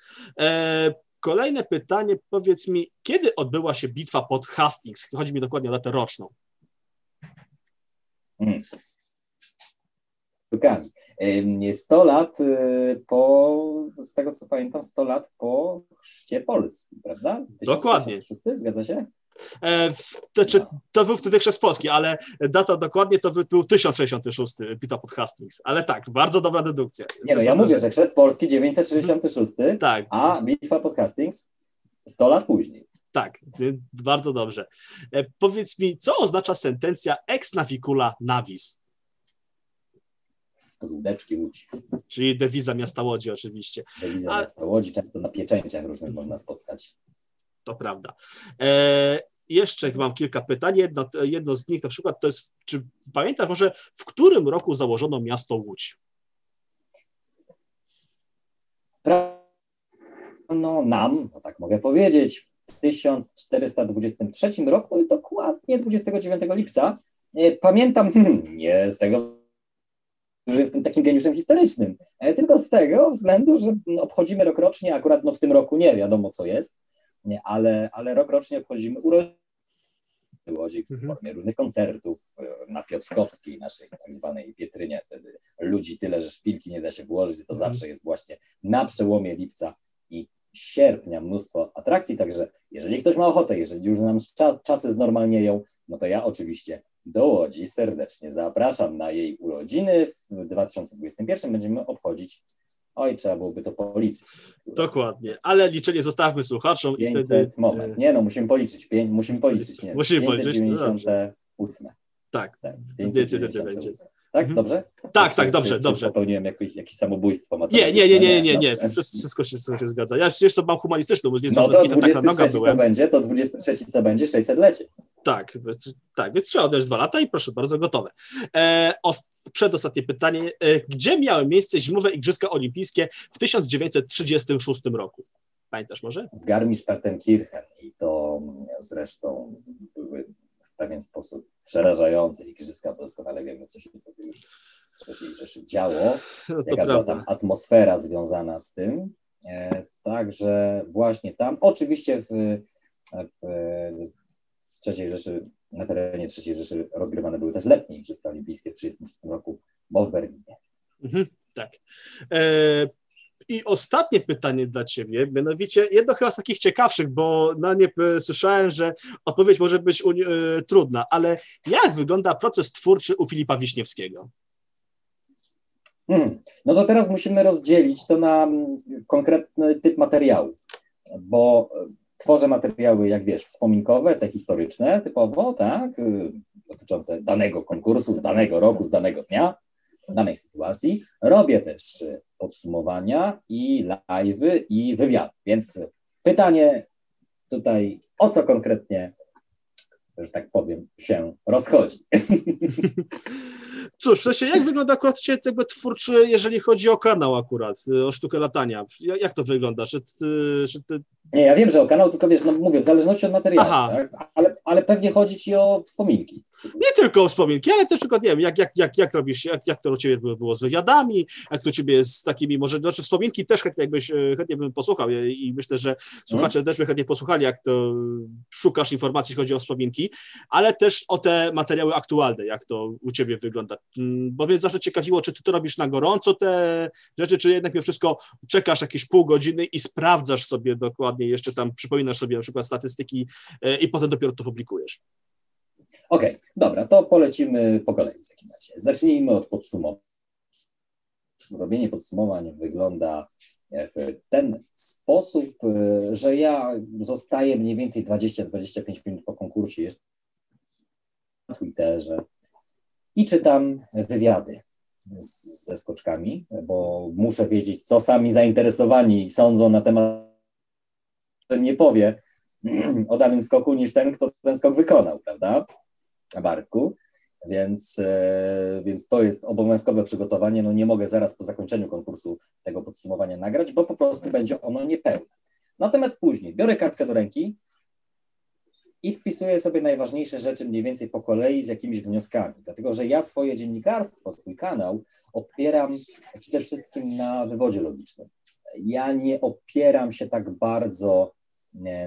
E, kolejne pytanie, powiedz mi, kiedy odbyła się bitwa pod Hastings? Chodzi mi dokładnie o datę roczną. Hmm. 100 lat y, po, z tego co pamiętam, 100 lat po chrzcie Polski, prawda? Dokładnie. Zgadza się? E, to, czy, to był wtedy chrzest Polski, ale data dokładnie to był 1066 bitwa pod Hastings. Ale tak, bardzo dobra dedukcja. Nie no, ja mówię, że chrzest Polski 966, tak. a bitwa pod Hastings 100 lat później. Tak, bardzo dobrze. E, powiedz mi, co oznacza sentencja ex navicula navis? Z łódeczki Łódź. Czyli dewiza miasta Łodzi oczywiście. Dewiza A... miasta Łodzi, często na pieczęciach różnych można spotkać. To prawda. E, jeszcze mam kilka pytań. Jedno, jedno z nich na przykład to jest, czy pamiętasz może, w którym roku założono miasto Łódź? No nam, no tak mogę powiedzieć, w 1423 roku, dokładnie 29 lipca. E, pamiętam, nie z tego że jestem takim geniuszem historycznym, e, tylko z tego względu, że obchodzimy rok rocznie, akurat no w tym roku nie wiadomo co jest, nie, ale, ale rok rocznie obchodzimy urodziny w mhm. formie różnych koncertów e, na Piotrkowskiej, naszej tak zwanej Pietrynie, wtedy ludzi tyle, że szpilki nie da się włożyć, to mhm. zawsze jest właśnie na przełomie lipca i sierpnia mnóstwo atrakcji, także jeżeli ktoś ma ochotę, jeżeli już nam czasy znormalnieją, no to ja oczywiście do Łodzi serdecznie zapraszam na jej urodziny. W 2021 będziemy obchodzić Oj, trzeba byłoby to policzyć. Dokładnie, ale liczenie zostawmy słuchaczom 500, i wtedy... moment, nie no, musimy policzyć, pięć, musimy policzyć, nie, musimy 598. Policzyć. No tak, tak wtedy będzie. Tak, mhm. dobrze? Tak, tak, dobrze, czy, dobrze. Czy popełniłem jakieś, jakieś samobójstwo Nie, nie, nie, nie, nie, nie, wszystko się, wszystko się zgadza. Ja przecież to mam humanistyczną, bo nie no to 23 co będzie, to 23 co będzie, 600 lecie. Tak, tak, więc trzeba odejść dwa lata i proszę bardzo, gotowe. E, przedostatnie pytanie. E, gdzie miały miejsce zimowe Igrzyska Olimpijskie w 1936 roku? Pamiętasz może? W Garmisch-Partenkirchen i to zresztą były w pewien sposób przerażające igrzyska, bo doskonale wiemy, co się wtedy już w III Rzeszy działo, no jaka prawda. była tam atmosfera związana z tym. E, także właśnie tam, oczywiście w, w III Rzeszy, na terenie III Rzeszy rozgrywane były też letnie Igrzyska Olimpijskie w 1936 roku, bo w Berlinie. Mhm, tak. E, I ostatnie pytanie dla Ciebie, mianowicie jedno chyba z takich ciekawszych, bo na nie słyszałem, że odpowiedź może być e, trudna, ale jak wygląda proces twórczy u Filipa Wiśniewskiego? Hmm. No to teraz musimy rozdzielić to na mm, konkretny typ materiału, bo Tworzę materiały, jak wiesz, wspominkowe, te historyczne typowo, tak, y, dotyczące danego konkursu, z danego roku, z danego dnia, danej sytuacji. Robię też y, podsumowania i live'y i wywiad. Więc pytanie tutaj, o co konkretnie, że tak powiem, się rozchodzi. Cóż, w sensie, jak wygląda akurat się tego twórczy, jeżeli chodzi o kanał akurat, y, o sztukę latania? Jak to wygląda? Czy ty, czy ty nie, ja wiem, że o kanał, tylko wiesz, no mówię, w zależności od materiału, tak? ale, ale pewnie chodzi ci o wspominki. Nie tylko o wspominki, ale też przykład, nie wiem, jak, jak, jak, jak robisz, jak, jak to u Ciebie było, z wywiadami, jak to u Ciebie jest z takimi, może, znaczy wspominki też chętnie, jakbyś, e, chętnie bym posłuchał i myślę, że słuchacze hmm. też by chętnie posłuchali, jak to szukasz informacji, jeśli chodzi o wspominki, ale też o te materiały aktualne, jak to u Ciebie wygląda, mm, bo mnie zawsze ciekawiło, czy Ty to robisz na gorąco te rzeczy, czy jednak mimo wszystko czekasz jakieś pół godziny i sprawdzasz sobie dokładnie, jeszcze tam przypominasz sobie na przykład statystyki e, i potem dopiero to publikujesz. Okej, okay, dobra, to polecimy po kolei w takim razie. Zacznijmy od podsumowań. Robienie podsumowań wygląda w ten sposób, że ja zostaję mniej więcej 20-25 minut po konkursie jeszcze na Twitterze i czytam wywiady z, ze skoczkami, bo muszę wiedzieć, co sami zainteresowani sądzą na temat, nie powie, o danym skoku niż ten, kto ten skok wykonał, prawda? Na barku. Więc, e, więc to jest obowiązkowe przygotowanie. No nie mogę zaraz po zakończeniu konkursu tego podsumowania nagrać, bo po prostu będzie ono niepełne. Natomiast później biorę kartkę do ręki i spisuję sobie najważniejsze rzeczy mniej więcej po kolei z jakimiś wnioskami. Dlatego, że ja swoje dziennikarstwo, swój kanał opieram przede wszystkim na wywodzie logicznym. Ja nie opieram się tak bardzo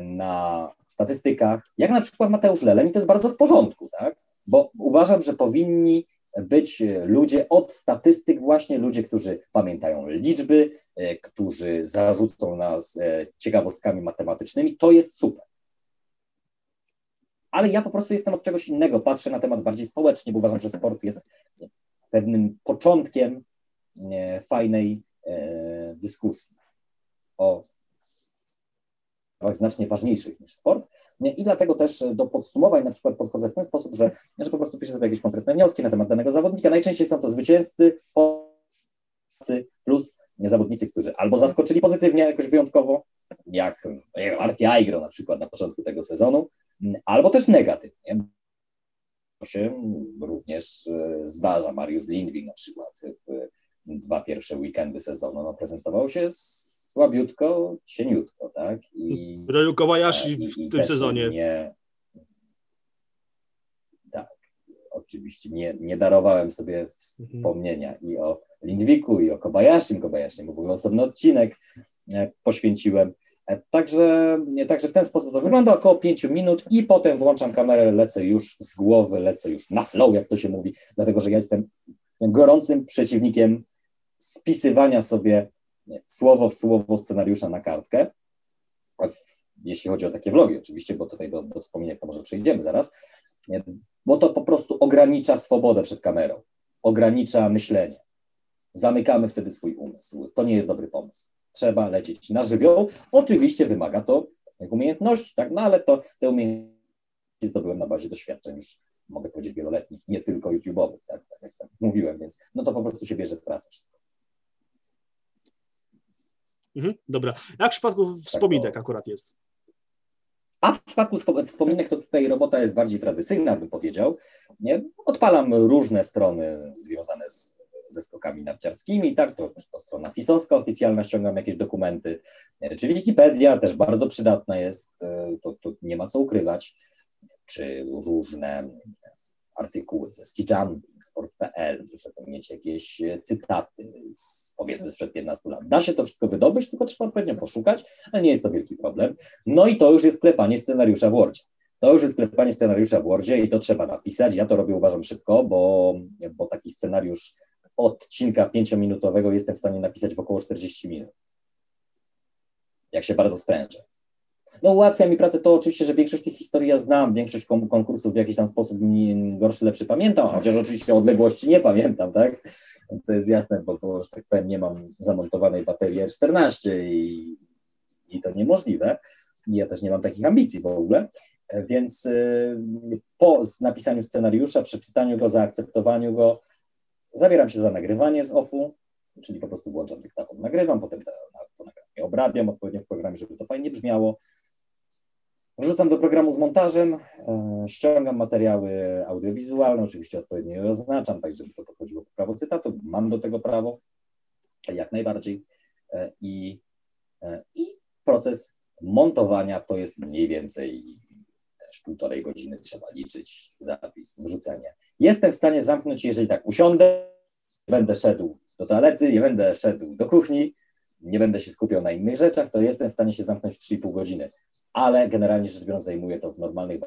na statystykach, jak na przykład Mateusz Lelem i to jest bardzo w porządku, tak? Bo uważam, że powinni być ludzie od statystyk, właśnie ludzie, którzy pamiętają liczby, którzy zarzucą nas ciekawostkami matematycznymi. To jest super. Ale ja po prostu jestem od czegoś innego. Patrzę na temat bardziej społecznie, bo uważam, że sport jest pewnym początkiem fajnej dyskusji o znacznie ważniejszych niż sport. I dlatego też do podsumowań na przykład podchodzę w ten sposób, że, że po prostu piszę sobie jakieś konkretne wnioski na temat danego zawodnika. Najczęściej są to zwycięzcy plus zawodnicy, którzy albo zaskoczyli pozytywnie jakoś wyjątkowo, jak Arti Aigro na przykład na początku tego sezonu, albo też negatywnie. Się również e, zdarza. Mariusz Lindwig na przykład w dwa pierwsze weekendy sezonu no, prezentował się słabiutko, cieniutko, tak? I, Ryu Kobayashi w i, tym sezonie. Nie, tak, oczywiście nie, nie darowałem sobie mhm. wspomnienia i o Lindwiku, i o Kobayashi. Kobayashi w ogóle osobny odcinek e, poświęciłem. E, także, także w ten sposób to wygląda około 5 minut i potem włączam kamerę, lecę już z głowy, lecę już na flow, jak to się mówi, dlatego że ja jestem gorącym przeciwnikiem spisywania sobie słowo w słowo scenariusza na kartkę. Jeśli chodzi o takie vlogi, oczywiście, bo tutaj do, do wspomnienia to może przejdziemy zaraz, bo to po prostu ogranicza swobodę przed kamerą, ogranicza myślenie. Zamykamy wtedy swój umysł. To nie jest dobry pomysł. Trzeba lecieć na żywioł. Oczywiście wymaga to umiejętności, tak, no ale to te umiejętności zdobyłem na bazie doświadczeń już, mogę powiedzieć, wieloletnich, nie tylko YouTube'owych, tak, tak jak tak mówiłem, więc no to po prostu się bierze z pracy wszystko. Mhm, dobra. Jak w przypadku wspominek akurat jest? A w przypadku wspominek to tutaj robota jest bardziej tradycyjna, bym powiedział. Nie? Odpalam różne strony związane z, ze skokami narciarskimi, tak, to, to strona fisowska oficjalna, ściągam jakieś dokumenty, czy Wikipedia też bardzo przydatna jest, e, to, to nie ma co ukrywać, czy różne artykuły ze skijumping, sport.pl, żeby mieć jakieś e, cytaty z, powiedzmy sprzed 15 lat. Da się to wszystko wydobyć, tylko trzeba odpowiednio poszukać, ale nie jest to wielki problem. No i to już jest klepanie scenariusza w Wordzie. To już jest klepanie scenariusza w Wordzie i to trzeba napisać. Ja to robię, uważam, szybko, bo, bo taki scenariusz odcinka pięciominutowego jestem w stanie napisać w około 40 minut. Jak się bardzo sprężę. No ułatwia mi pracę to oczywiście, że większość tych historii ja znam, większość konkursów w jakiś tam sposób gorszy, lepszy pamiętam, chociaż oczywiście odległości nie pamiętam, tak? To jest jasne, bo, że tak powiem, nie mam zamontowanej baterii R14 i, i to niemożliwe. Ja też nie mam takich ambicji w ogóle. Więc y, po napisaniu scenariusza, przeczytaniu go, zaakceptowaniu go, zabieram się za nagrywanie z OFU, czyli po prostu włączam dyktafon, nagrywam, potem to, to obrabiam odpowiednio w programie, żeby to fajnie brzmiało. Wrzucam do programu z montażem, e, ściągam materiały audiowizualne, oczywiście odpowiednio je oznaczam, tak żeby to podchodziło pod prawo cytatu. Mam do tego prawo, jak najbardziej. E, I, e, i proces montowania to jest mniej więcej też półtorej godziny trzeba liczyć, zapis, wrzucenie. Jestem w stanie zamknąć, jeżeli tak usiądę, będę szedł do toalety, nie będę szedł do kuchni, nie będę się skupiał na innych rzeczach, to jestem w stanie się zamknąć w 3,5 godziny. Ale generalnie rzecz biorąc, zajmuje to w normalnych.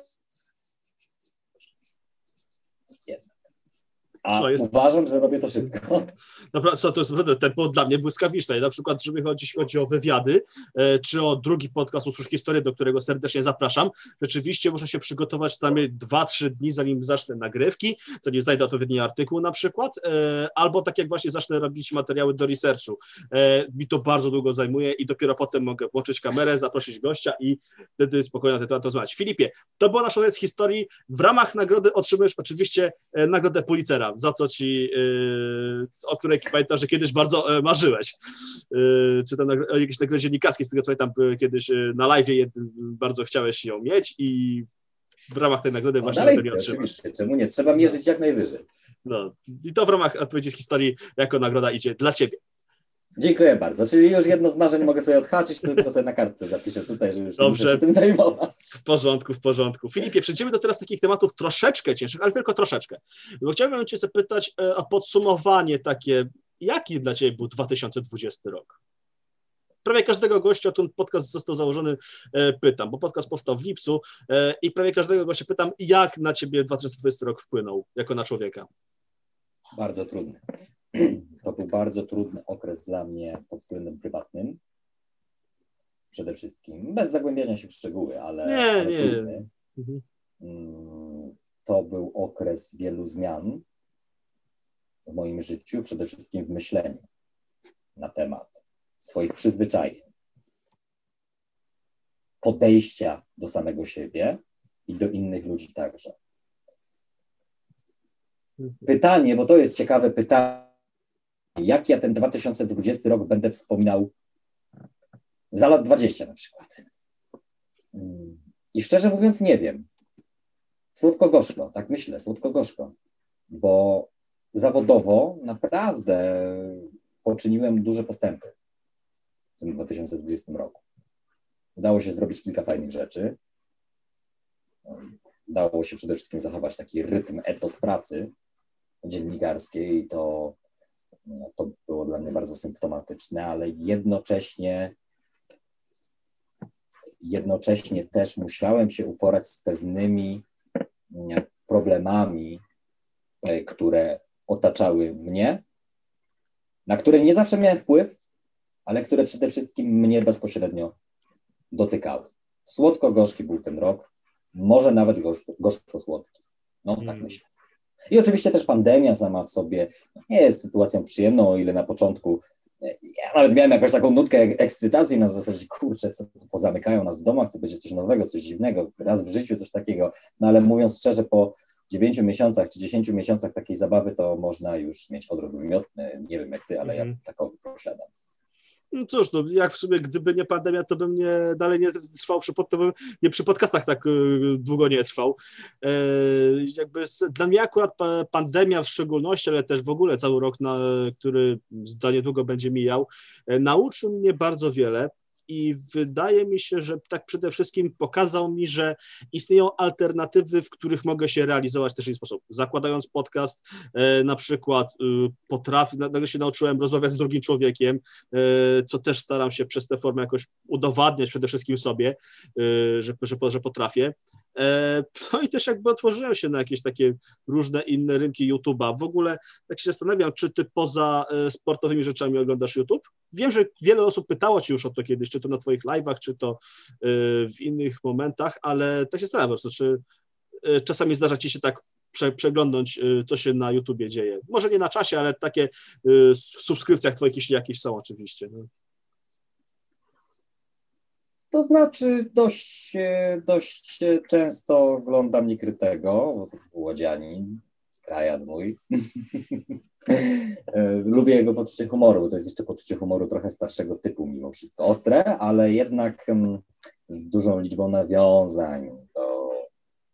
A jest... uważam, że robię to szybko. Dobra, co to jest tempo dla mnie błyskawiczne. Na przykład, żeby chodzi, jeśli chodzi o wywiady, e, czy o drugi podcast Usłysz Historię, do którego serdecznie zapraszam, rzeczywiście muszę się przygotować tam 2-3 dni, zanim zacznę nagrywki, zanim znajdę odpowiedni artykuł na przykład, e, albo tak jak właśnie zacznę robić materiały do researchu. E, mi to bardzo długo zajmuje i dopiero potem mogę włączyć kamerę, zaprosić gościa i wtedy spokojnie na ten temat rozmawiać. Filipie, to była nasza z historii. W ramach nagrody otrzymujesz oczywiście nagrodę Za co ci, y, o której pamiętam, że kiedyś bardzo e, marzyłeś. Y, czy tam o jakiejś nagrodzie dziennikarskiej, z tego co pamiętam, kiedyś y, na live bardzo chciałeś ją mieć i w ramach tej nagrody no, właśnie dalej chcę, oczywiście, czemu nie? Trzeba mierzyć jak najwyżej. No i to w ramach odpowiedzi z historii jako nagroda idzie dla ciebie. Dziękuję bardzo. Czyli już jedno z marzeń mogę sobie odhaczyć, tylko sobie na kartce zapiszę tutaj, że już Dobrze. się tym zajmować. W porządku, w porządku. Filipie, przejdziemy do teraz takich tematów troszeczkę cięższych, ale tylko troszeczkę. Bo chciałbym Cię zapytać e, o podsumowanie takie, jaki dla Ciebie był 2020 rok? prawie każdego gościa, ten podcast został założony, e, pytam, bo podcast powstał w lipcu e, i prawie każdego gościa pytam, jak na ciebie 2020 rok wpłynął jako na człowieka? Bardzo trudny. To był bardzo trudny okres dla mnie pod względem prywatnym. Przede wszystkim, bez zagłębiania się w szczegóły, ale, Nie, ale nie. trudny. Mhm. Mm, To był okres wielu zmian w moim życiu, przede wszystkim w myśleniu na temat swoich przyzwyczajeń, podejścia do samego siebie i do innych ludzi także. Pytanie, bo to jest ciekawe pytanie, jak ja ten 2020 rok będę wspominał za lat 20 na przykład. I szczerze mówiąc, nie wiem. Słodko-gorzko, tak myślę, słodko-gorzko, bo zawodowo naprawdę poczyniłem duże postępy w tym 2020 roku. Udało się zrobić kilka fajnych rzeczy. Udało się przede wszystkim zachować taki rytm, etos pracy dziennikarskiej to, no, to było dla mnie bardzo symptomatyczne, ale jednocześnie jednocześnie też musiałem się uporać z pewnymi mm, problemami, e, które otaczały mnie, na które nie zawsze miałem wpływ, ale które przede wszystkim mnie bezpośrednio dotykały. Słodko-gorzki był ten rok, może nawet gorzko- gorzko-słodki. No, tak Mm. myślę. I oczywiście też pandemia sama w sobie nie jest sytuacją przyjemną, o ile na początku e, ja nawet miałem jakąś taką nutkę ek- ekscytacji na zasadzie, kurczę, co tu pozamykają nas w domach, to będzie coś nowego, coś dziwnego, raz w życiu coś takiego. No ale mówiąc szczerze, po dziewięciu miesiącach czy dziesięciu miesiącach takiej zabawy, to można już mieć odruch wymiotny. Nie wiem jak ty, ale ja Mhm. takowy posiadam. No cóż, no, jak w sumie, gdyby nie pandemia, to bym nie, dalej nie trwał przy, pod, nie przy podcastach tak y, długo nie trwał. E, jakby z, dla mnie akurat pa, pandemia w szczególności, ale też w ogóle cały rok, na, który za niedługo będzie mijał, e, nauczył mnie bardzo wiele. I wydaje mi się, że tak przede wszystkim pokazał mi, że istnieją alternatywy, w których mogę się realizować też w inny sposób. Zakładając podcast, e, na przykład y, potrafię, nagle się nauczyłem rozmawiać z drugim człowiekiem, e, co też staram się przez tę formę jakoś udowadniać przede wszystkim sobie, e, że, że, że potrafię. E, No i też jakby otworzyłem się na jakieś takie różne inne rynki YouTube'a. W ogóle tak się zastanawiam, czy ty poza e, sportowymi rzeczami oglądasz YouTube? Wiem, że wiele osób pytało cię już o to kiedyś, czy to na twoich live'ach, czy to e, w innych momentach, ale tak się zastanawiam po prostu, czy czasami zdarza ci się tak prze, przeglądnąć, co się na YouTubie dzieje. Może nie na czasie, ale takie w subskrypcjach twoich, jeśli jakieś są oczywiście. No. To znaczy dość, e, dość często oglądam był łodzianin, krajan mój. E, Lubię jego poczucie humoru, bo to jest jeszcze poczucie humoru trochę starszego typu mimo wszystko. Ostre, ale jednak mm, z dużą liczbą nawiązań do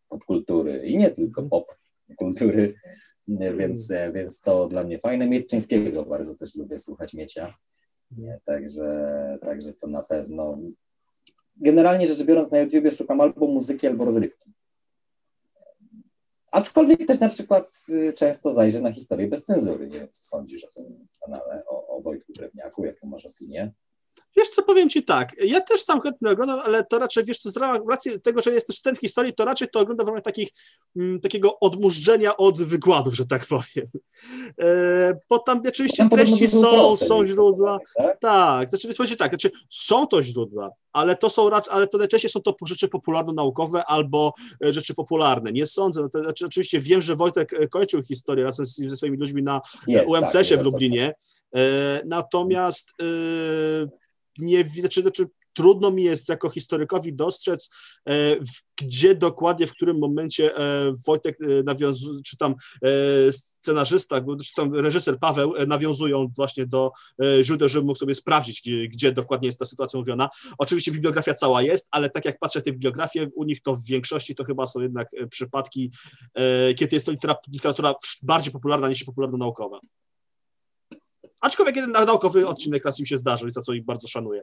popkultury i nie tylko popkultury, więc, e, więc to dla mnie fajne. Mietczyńskiego bardzo też lubię słuchać Miecia, także, także to na pewno generalnie rzecz biorąc na YouTubie szukam albo muzyki, albo rozrywki. Aczkolwiek też na przykład y, często zajrzę na historię bez cenzury. Nie wiem, co sądzisz o tym kanale, o, o Wojtku Drewniaku, jaką masz opinię? Wiesz co, powiem ci tak, ja też sam chętnie oglądam, ale to raczej, wiesz co, z ra- racji tego, że jesteś ten historii, to raczej to oglądam w ramach takich, mm, takiego odmurzenia od wykładów, że tak powiem. E, bo tam oczywiście Tam treści są, są źródła, Tak? tak, znaczy, tak, znaczy są to źródła, ale to są raczej, ale to najczęściej są to rzeczy popularno-naukowe albo e, rzeczy popularne. Nie sądzę, no to, znaczy, oczywiście wiem, że Wojtek e, kończył historię razem z, ze swoimi ludźmi na Jest, UMCS-ie tak, w Lublinie. E, Natomiast nie znaczy, znaczy, trudno mi jest jako historykowi dostrzec, e, gdzie dokładnie, w którym momencie e, Wojtek e, nawiązuje, czy tam scenarzysta, czy tam reżyser Paweł nawiązują właśnie do źródeł, żeby mógł sobie sprawdzić, gdzie, dokładnie jest ta sytuacja mówiona. Oczywiście bibliografia cała jest, ale tak jak patrzę w tę bibliografię, u nich to w większości to chyba są jednak przypadki, kiedy jest to litera- literatura bardziej popularna niż popularno-naukowa. Aczkolwiek jeden naukowy odcinek raz im się zdarzył, za co ich bardzo szanuję.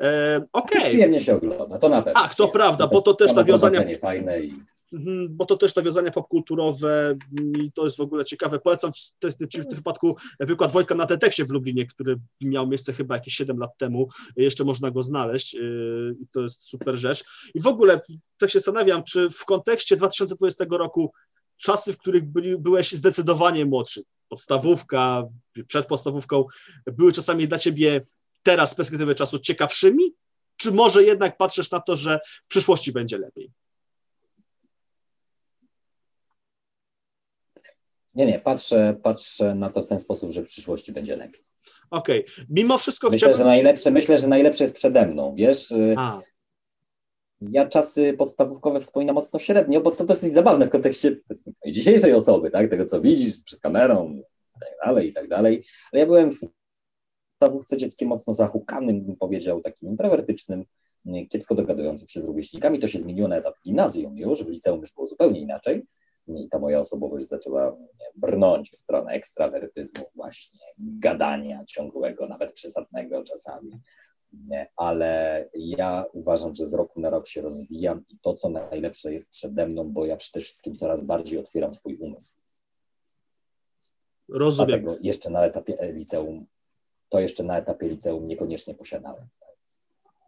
E, Okej, Przyjemnie się ogląda, to na pewno. Tak, to prawda, bo to też nawiązania- fajne i Mhm, bo to też nawiązania popkulturowe i to jest w ogóle ciekawe. Polecam w, te, w tym wypadku wykład Wojtka na TEDxie w Lublinie, który miał miejsce chyba jakieś 7 lat temu. Jeszcze można go znaleźć yy, i to jest super rzecz. I w ogóle tak się zastanawiam, czy w kontekście 2020 roku czasy, w których byli, byłeś zdecydowanie młodszy, podstawówka, przed podstawówką były czasami dla ciebie teraz z perspektywy czasu ciekawszymi? Czy może jednak patrzysz na to, że w przyszłości będzie lepiej? Nie, nie, patrzę, patrzę na to w ten sposób, że w przyszłości będzie lepiej. Okej. Okay. Mimo wszystko myślę, chciałbym... Że najlepsze, myślę, że najlepsze jest przede mną, wiesz? A. Ja czasy podstawówkowe wspominam mocno średnio, bo to dosyć zabawne w kontekście dzisiejszej osoby, tak? Tego, co widzisz przed kamerą i tak dalej, i tak dalej. Ale ja byłem w podstawówce dzieckiem mocno zahukanym, bym powiedział, takim introwertycznym, kiepsko dogadującym się z rówieśnikami. To się zmieniło na etap gimnazjum już, w liceum już było zupełnie inaczej i ta moja osobowość zaczęła brnąć w stronę ekstrawertyzmu, właśnie gadania ciągłego, nawet przesadnego czasami. Ale ja uważam, że z roku na rok się rozwijam i to, co najlepsze jest przede mną, bo ja przede wszystkim coraz bardziej otwieram swój umysł. Rozumiem. Dlatego jeszcze na etapie liceum, to jeszcze na etapie liceum niekoniecznie posiadałem.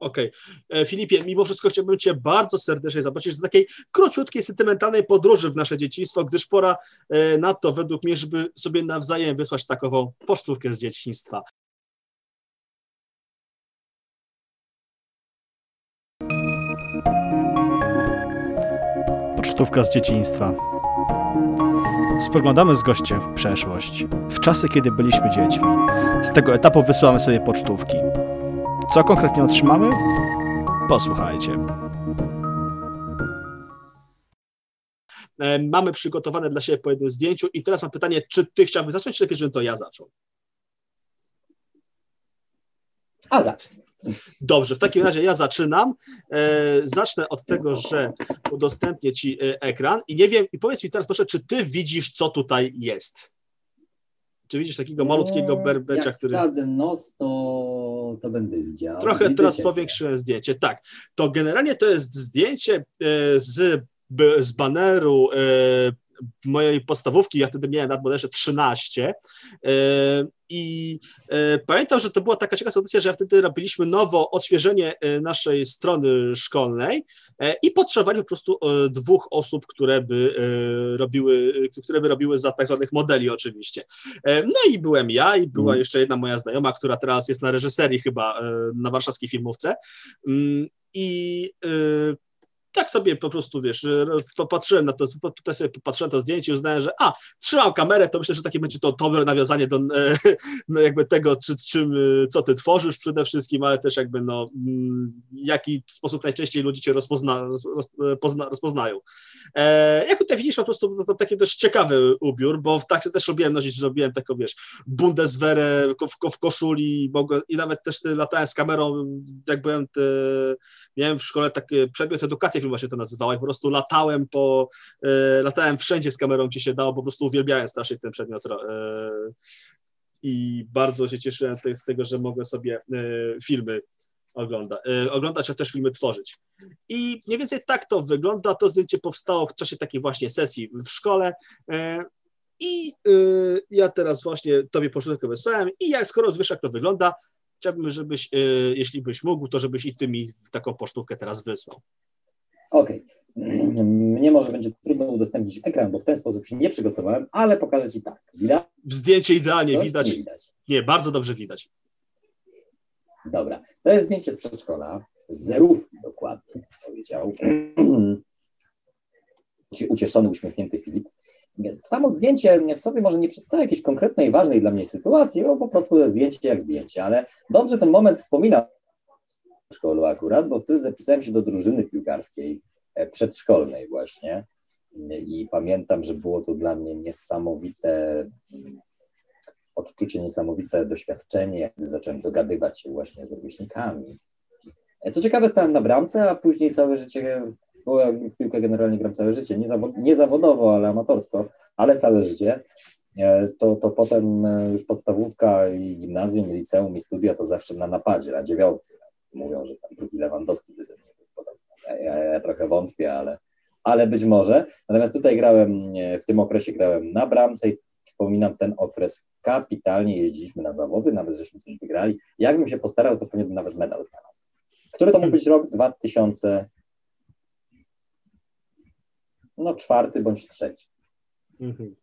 Okej. Okay. E, Filipie, mimo wszystko chciałbym Cię bardzo serdecznie zaprosić do takiej króciutkiej, sentymentalnej podróży w nasze dzieciństwo, gdyż pora e, na to, według mnie, żeby sobie nawzajem wysłać takową pocztówkę z dzieciństwa. Pocztówka z dzieciństwa. Spoglądamy z gościem w przeszłość, w czasy, kiedy byliśmy dziećmi. Z tego etapu wysyłamy sobie pocztówki. Co konkretnie otrzymamy? Posłuchajcie. E, mamy przygotowane dla siebie po jednym zdjęciu i teraz mam pytanie, czy ty chciałbyś zacząć, czy lepiej, żebym to ja zaczął? A zacznij. Dobrze, w takim razie ja zaczynam. E, zacznę od tego, że udostępnię ci e, ekran i nie wiem, i powiedz mi teraz proszę, czy ty widzisz, co tutaj jest? Czy widzisz takiego malutkiego berbecza, Jak który... wsadzę nos, to, to będę widział. Trochę Widzę teraz powiększyłem zdjęcie. Tak, to generalnie to jest zdjęcie e, z, z baneru mojej podstawówki, ja wtedy miałem lat bodajże 13 i e, pamiętam, że to była taka ciekawa sytuacja, że ja wtedy robiliśmy nowo odświeżenie e, naszej strony szkolnej e, i potrzebowali po prostu e, dwóch osób, które by e, robiły, które by robiły za tak zwanych modeli oczywiście. E, no i byłem ja i była mm. jeszcze jedna moja znajoma, która teraz jest na reżyserii chyba na warszawskiej filmówce. Mm, I tak sobie po prostu, wiesz, popatrzyłem na to, tak sobie popatrzyłem na to zdjęcie i uznałem, że a, trzymam kamerę, to myślę, że takie będzie to dobre nawiązanie do e, no jakby tego, czy, czym, e, co ty tworzysz przede wszystkim, ale też jakby no, mm, jaki sposób najczęściej ludzie cię rozpozna, rozpozna, rozpoznają. E, jak tutaj widzisz, po prostu to, to taki dość ciekawy ubiór, bo tak też robiłem nosić, robiłem taką, wiesz, bundeswehrę w, w koszuli mogłem, i nawet też latałem z kamerą, jak byłem, te, miałem w szkole taki przedmiot edukacji filmowa się to nazywała i po prostu latałem po, e, latałem wszędzie z kamerą, gdzie się dało, po prostu uwielbiałem strasznie ten przedmiot e, i bardzo się cieszyłem z tego, że mogę sobie e, filmy ogląda, oglądać, a też filmy tworzyć. I mniej więcej tak to wygląda. To zdjęcie powstało w czasie takiej właśnie sesji w szkole. I ja teraz właśnie tobie początku wysłałem i jak skoro wiesz, jak to wygląda, chciałbym, żebyś, jeśli byś mógł, to żebyś i ty mi taką pocztówkę teraz wysłał. Okej. Okay. Mnie może będzie trudno udostępnić ekran, bo w ten sposób się nie przygotowałem, ale pokażę Ci tak. Widać? Zdjęcie idealnie widać. Nie, widać. nie, bardzo dobrze widać. Dobra. To jest zdjęcie z przedszkola, zerówki dokładnie, powiedział. Ucieszony, uśmiechnięty Filip. Samo zdjęcie w sobie może nie przedstawia jakiejś konkretnej, ważnej dla mnie sytuacji, bo po prostu zdjęcie jak zdjęcie, ale dobrze ten moment wspomina szkolu akurat, bo wtedy zapisałem się do drużyny piłkarskiej e, przedszkolnej właśnie i pamiętam, że było to dla mnie niesamowite odczucie, niesamowite doświadczenie, jak zacząłem dogadywać się właśnie z rówieśnikami. E, co ciekawe, stałem na bramce, a później całe życie, bo ja w piłkę generalnie gram całe życie, nie, nie zawodowo, ale amatorsko, ale całe życie. E, to, to potem już podstawówka i gimnazjum, liceum i studia to zawsze na napadzie, na dziewiątce mówią, że tam drugi Lewandowski by ze mnie ja, ja, ja trochę wątpię, ale, ale być może. Natomiast tutaj grałem, w tym okresie grałem na bramce i wspominam ten okres kapitalnie, jeździliśmy na zawody, nawet żeśmy coś wygrali. Jakbym się postarał, to pewnie bym nawet medal znalazł. Który to mógł być rok? 2000, no czwarty bądź trzeci. Mhm.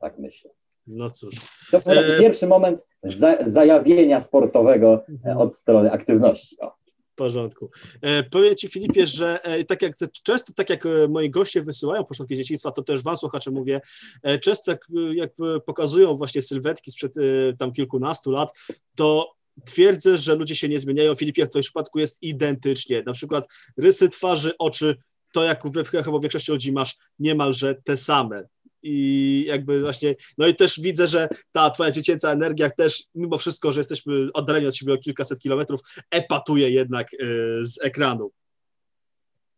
Tak myślę. No cóż. To E, pierwszy moment za, zajawienia sportowego e, od strony aktywności. O. W porządku. E, powiem Ci, Filipie, że e, tak jak często, tak jak e, moi goście wysyłają początki dzieciństwa, to też Wam, słuchacze, mówię, e, często jak, jak pokazują właśnie sylwetki sprzed e, tam kilkunastu lat, to twierdzę, że ludzie się nie zmieniają. Filipie, w Twoim przypadku jest identycznie. Na przykład rysy twarzy, oczy, to jak we chyba większości ludzi masz niemalże te same. I jakby właśnie, no i też widzę, że ta twoja dziecięca energia też, mimo wszystko, że jesteśmy oddaleni od siebie o kilkaset kilometrów, epatuje jednak y, z ekranu.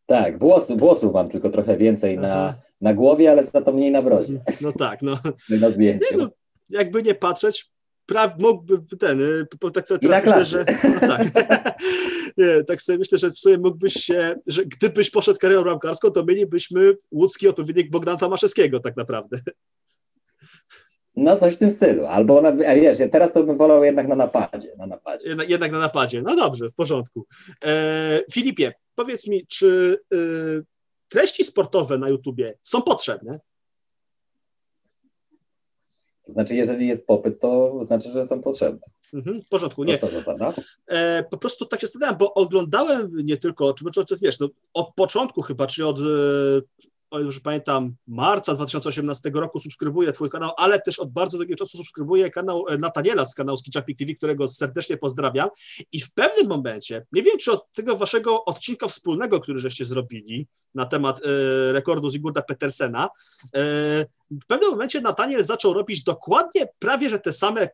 Tak, włosów, włosów mam tylko trochę więcej na, Aha. na głowie, ale za to mniej na brodzie, No tak, no. na zdjęciu. No jakby nie patrzeć, praw, mógłby ten, y, tak sobie I na teraz myślę, że, no tak. nie, tak sobie myślę, że w sumie mógłbyś się, że gdybyś poszedł karierą bramkarską, to mielibyśmy łódzki odpowiednik Bogdana Tomaszewskiego tak naprawdę. No coś w tym stylu. Albo na, wiesz, ja teraz to bym wolał jednak na napadzie. Na napadzie. Jednak, jednak na napadzie. No dobrze, w porządku. E, Filipie, powiedz mi, czy y, treści sportowe na YouTubie są potrzebne? To znaczy, jeżeli jest popyt, to znaczy, że są potrzebne. Mhm, w porządku, nie. To zasada. E, po prostu tak się zastanawiam, bo oglądałem nie tylko, czy, czy, czy wiesz, no, od początku chyba, czy od, e, o już pamiętam, marca 2018 roku subskrybuję twój kanał, ale też od bardzo długiego czasu subskrybuję kanał e, Nataniela z kanału Skiczapik TV, którego serdecznie pozdrawiam i w pewnym momencie, nie wiem, czy od tego waszego odcinka wspólnego, który żeście zrobili na temat e, rekordu Zygurda Petersena, e, w pewnym momencie Nataniel zaczął robić dokładnie prawie, że te same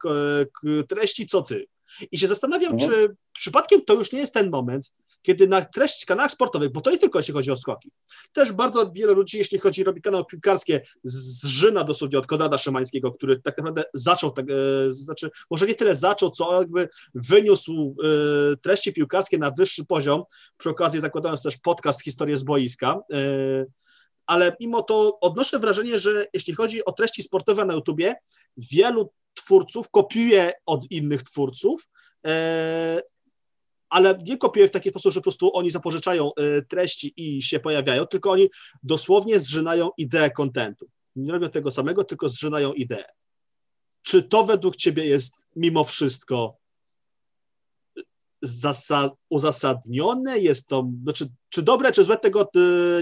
treści, co ty. I się zastanawiam, Mhm. czy przypadkiem to już nie jest ten moment, kiedy na treść kanałach sportowych, bo to nie tylko jeśli chodzi o skoki, też bardzo wiele ludzi, jeśli chodzi, robi kanał piłkarskie, zżyna dosłownie od Konrada Szymańskiego, który tak naprawdę zaczął, tak, e, znaczy może nie tyle zaczął, co jakby wyniósł e, treści piłkarskie na wyższy poziom, przy okazji zakładając też podcast Historię z boiska, e, ale mimo to odnoszę wrażenie, że jeśli chodzi o treści sportowe na YouTubie, wielu twórców kopiuje od innych twórców, e, ale nie kopiuje w taki sposób, że po prostu oni zapożyczają e, treści i się pojawiają, tylko oni dosłownie zżynają ideę kontentu. Nie robią tego samego, tylko zżynają ideę. Czy to według Ciebie jest mimo wszystko zasa- uzasadnione? Jest to, znaczy, czy dobre, czy złe, tego e,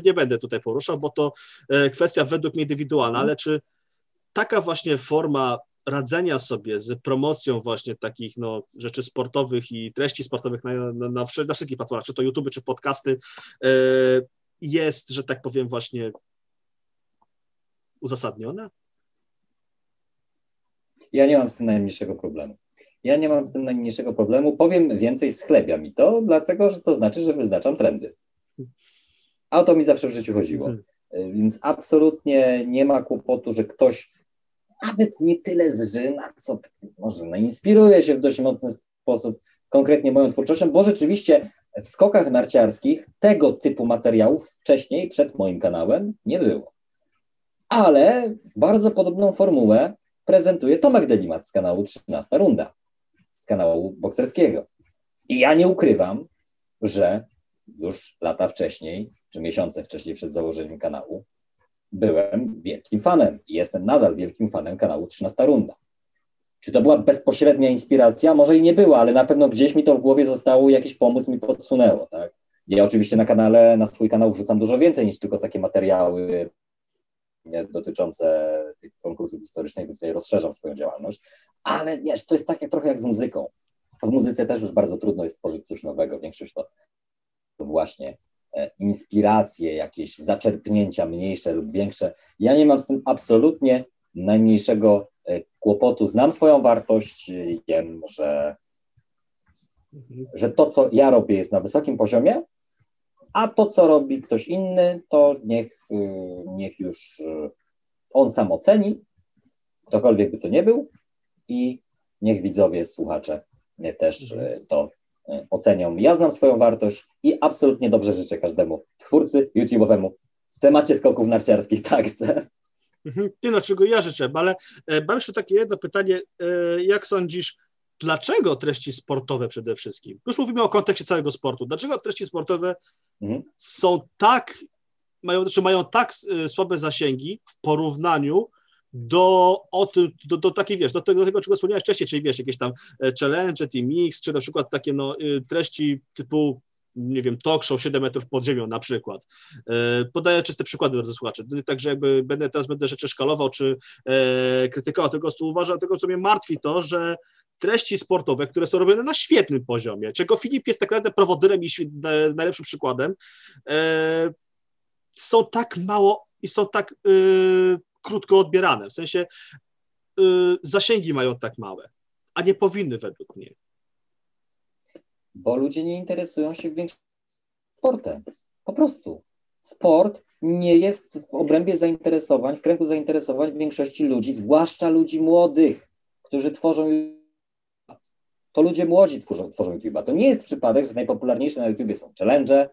nie będę tutaj poruszał, bo to e, kwestia według mnie indywidualna, ale czy taka właśnie forma radzenia sobie z promocją właśnie takich no, rzeczy sportowych i treści sportowych na, na, na, na wszystkich platformach, czy to YouTube, czy podcasty, e, jest, że tak powiem, właśnie uzasadniona? Ja nie mam z tym najmniejszego problemu. Ja nie mam z tym najmniejszego problemu. Powiem więcej, schlebia mi to, dlatego że to znaczy, że wyznaczam trendy. A o to mi zawsze w życiu chodziło. Y, Więc absolutnie nie ma kłopotu, że ktoś nawet nie tyle zżyna, co może no, inspiruje się w dość mocny sposób konkretnie moją twórczością, bo rzeczywiście w skokach narciarskich tego typu materiałów wcześniej, przed moim kanałem, nie było. Ale bardzo podobną formułę prezentuje Tomek Delimat z kanału 13 Runda, z kanału bokserskiego. I ja nie ukrywam, że już lata wcześniej, czy miesiące wcześniej przed założeniem kanału, byłem wielkim fanem i jestem nadal wielkim fanem kanału 13 Runda. Czy to była bezpośrednia inspiracja? Może i nie była, ale na pewno gdzieś mi to w głowie zostało jakiś pomysł mi podsunęło, tak? Ja oczywiście na kanale, na swój kanał wrzucam dużo więcej niż tylko takie materiały dotyczące tych konkursów historycznych, tutaj rozszerzam swoją działalność, ale wiesz, to jest tak jak, trochę jak z muzyką. W muzyce też już bardzo trudno jest tworzyć coś nowego, większość to właśnie inspiracje, jakieś zaczerpnięcia mniejsze lub większe. Ja nie mam z tym absolutnie najmniejszego e, kłopotu. Znam swoją wartość, e, wiem, że, że to, co ja robię, jest na wysokim poziomie, a to, co robi ktoś inny, to niech, y, niech już on sam oceni, ktokolwiek by to nie był, i niech widzowie, słuchacze też to ocenią. Ja znam swoją wartość i absolutnie dobrze życzę każdemu twórcy YouTube'owemu w temacie skoków narciarskich także. Mhm. Nie no, czego ja życzę, ale e, mam jeszcze takie jedno pytanie. E, jak sądzisz, dlaczego treści sportowe przede wszystkim? Już mówimy o kontekście całego sportu. Dlaczego treści sportowe Mhm. są tak, mają, czy mają tak e, słabe zasięgi w porównaniu do, o tym, do, do takiej, wiesz, do tego, do tego, czego wspomniałeś wcześniej, czyli wiesz, jakieś tam e, challenge, team mix, czy na przykład takie no, y, treści typu nie wiem, talk show 7 metrów pod ziemią na przykład. E, podaję czyste przykłady, drodzy słuchacze. Także jakby będę teraz będę rzeczy szkalował, czy e, krytykował, tylko uważam, tego, co mnie martwi, to, że treści sportowe, które są robione na świetnym poziomie, czego Filip jest tak naprawdę prowodyrem i najlepszym przykładem, są tak mało i są tak y, krótko odbierane. W sensie y, zasięgi mają tak małe, a nie powinny według mnie. Bo ludzie nie interesują się większym sportem. Po prostu. Sport nie jest w obrębie zainteresowań, w kręgu zainteresowań większości ludzi, zwłaszcza ludzi młodych, którzy tworzą to ludzie młodzi tworzą, tworzą YouTube'a. To nie jest przypadek, że najpopularniejsze na YouTubie są challenge,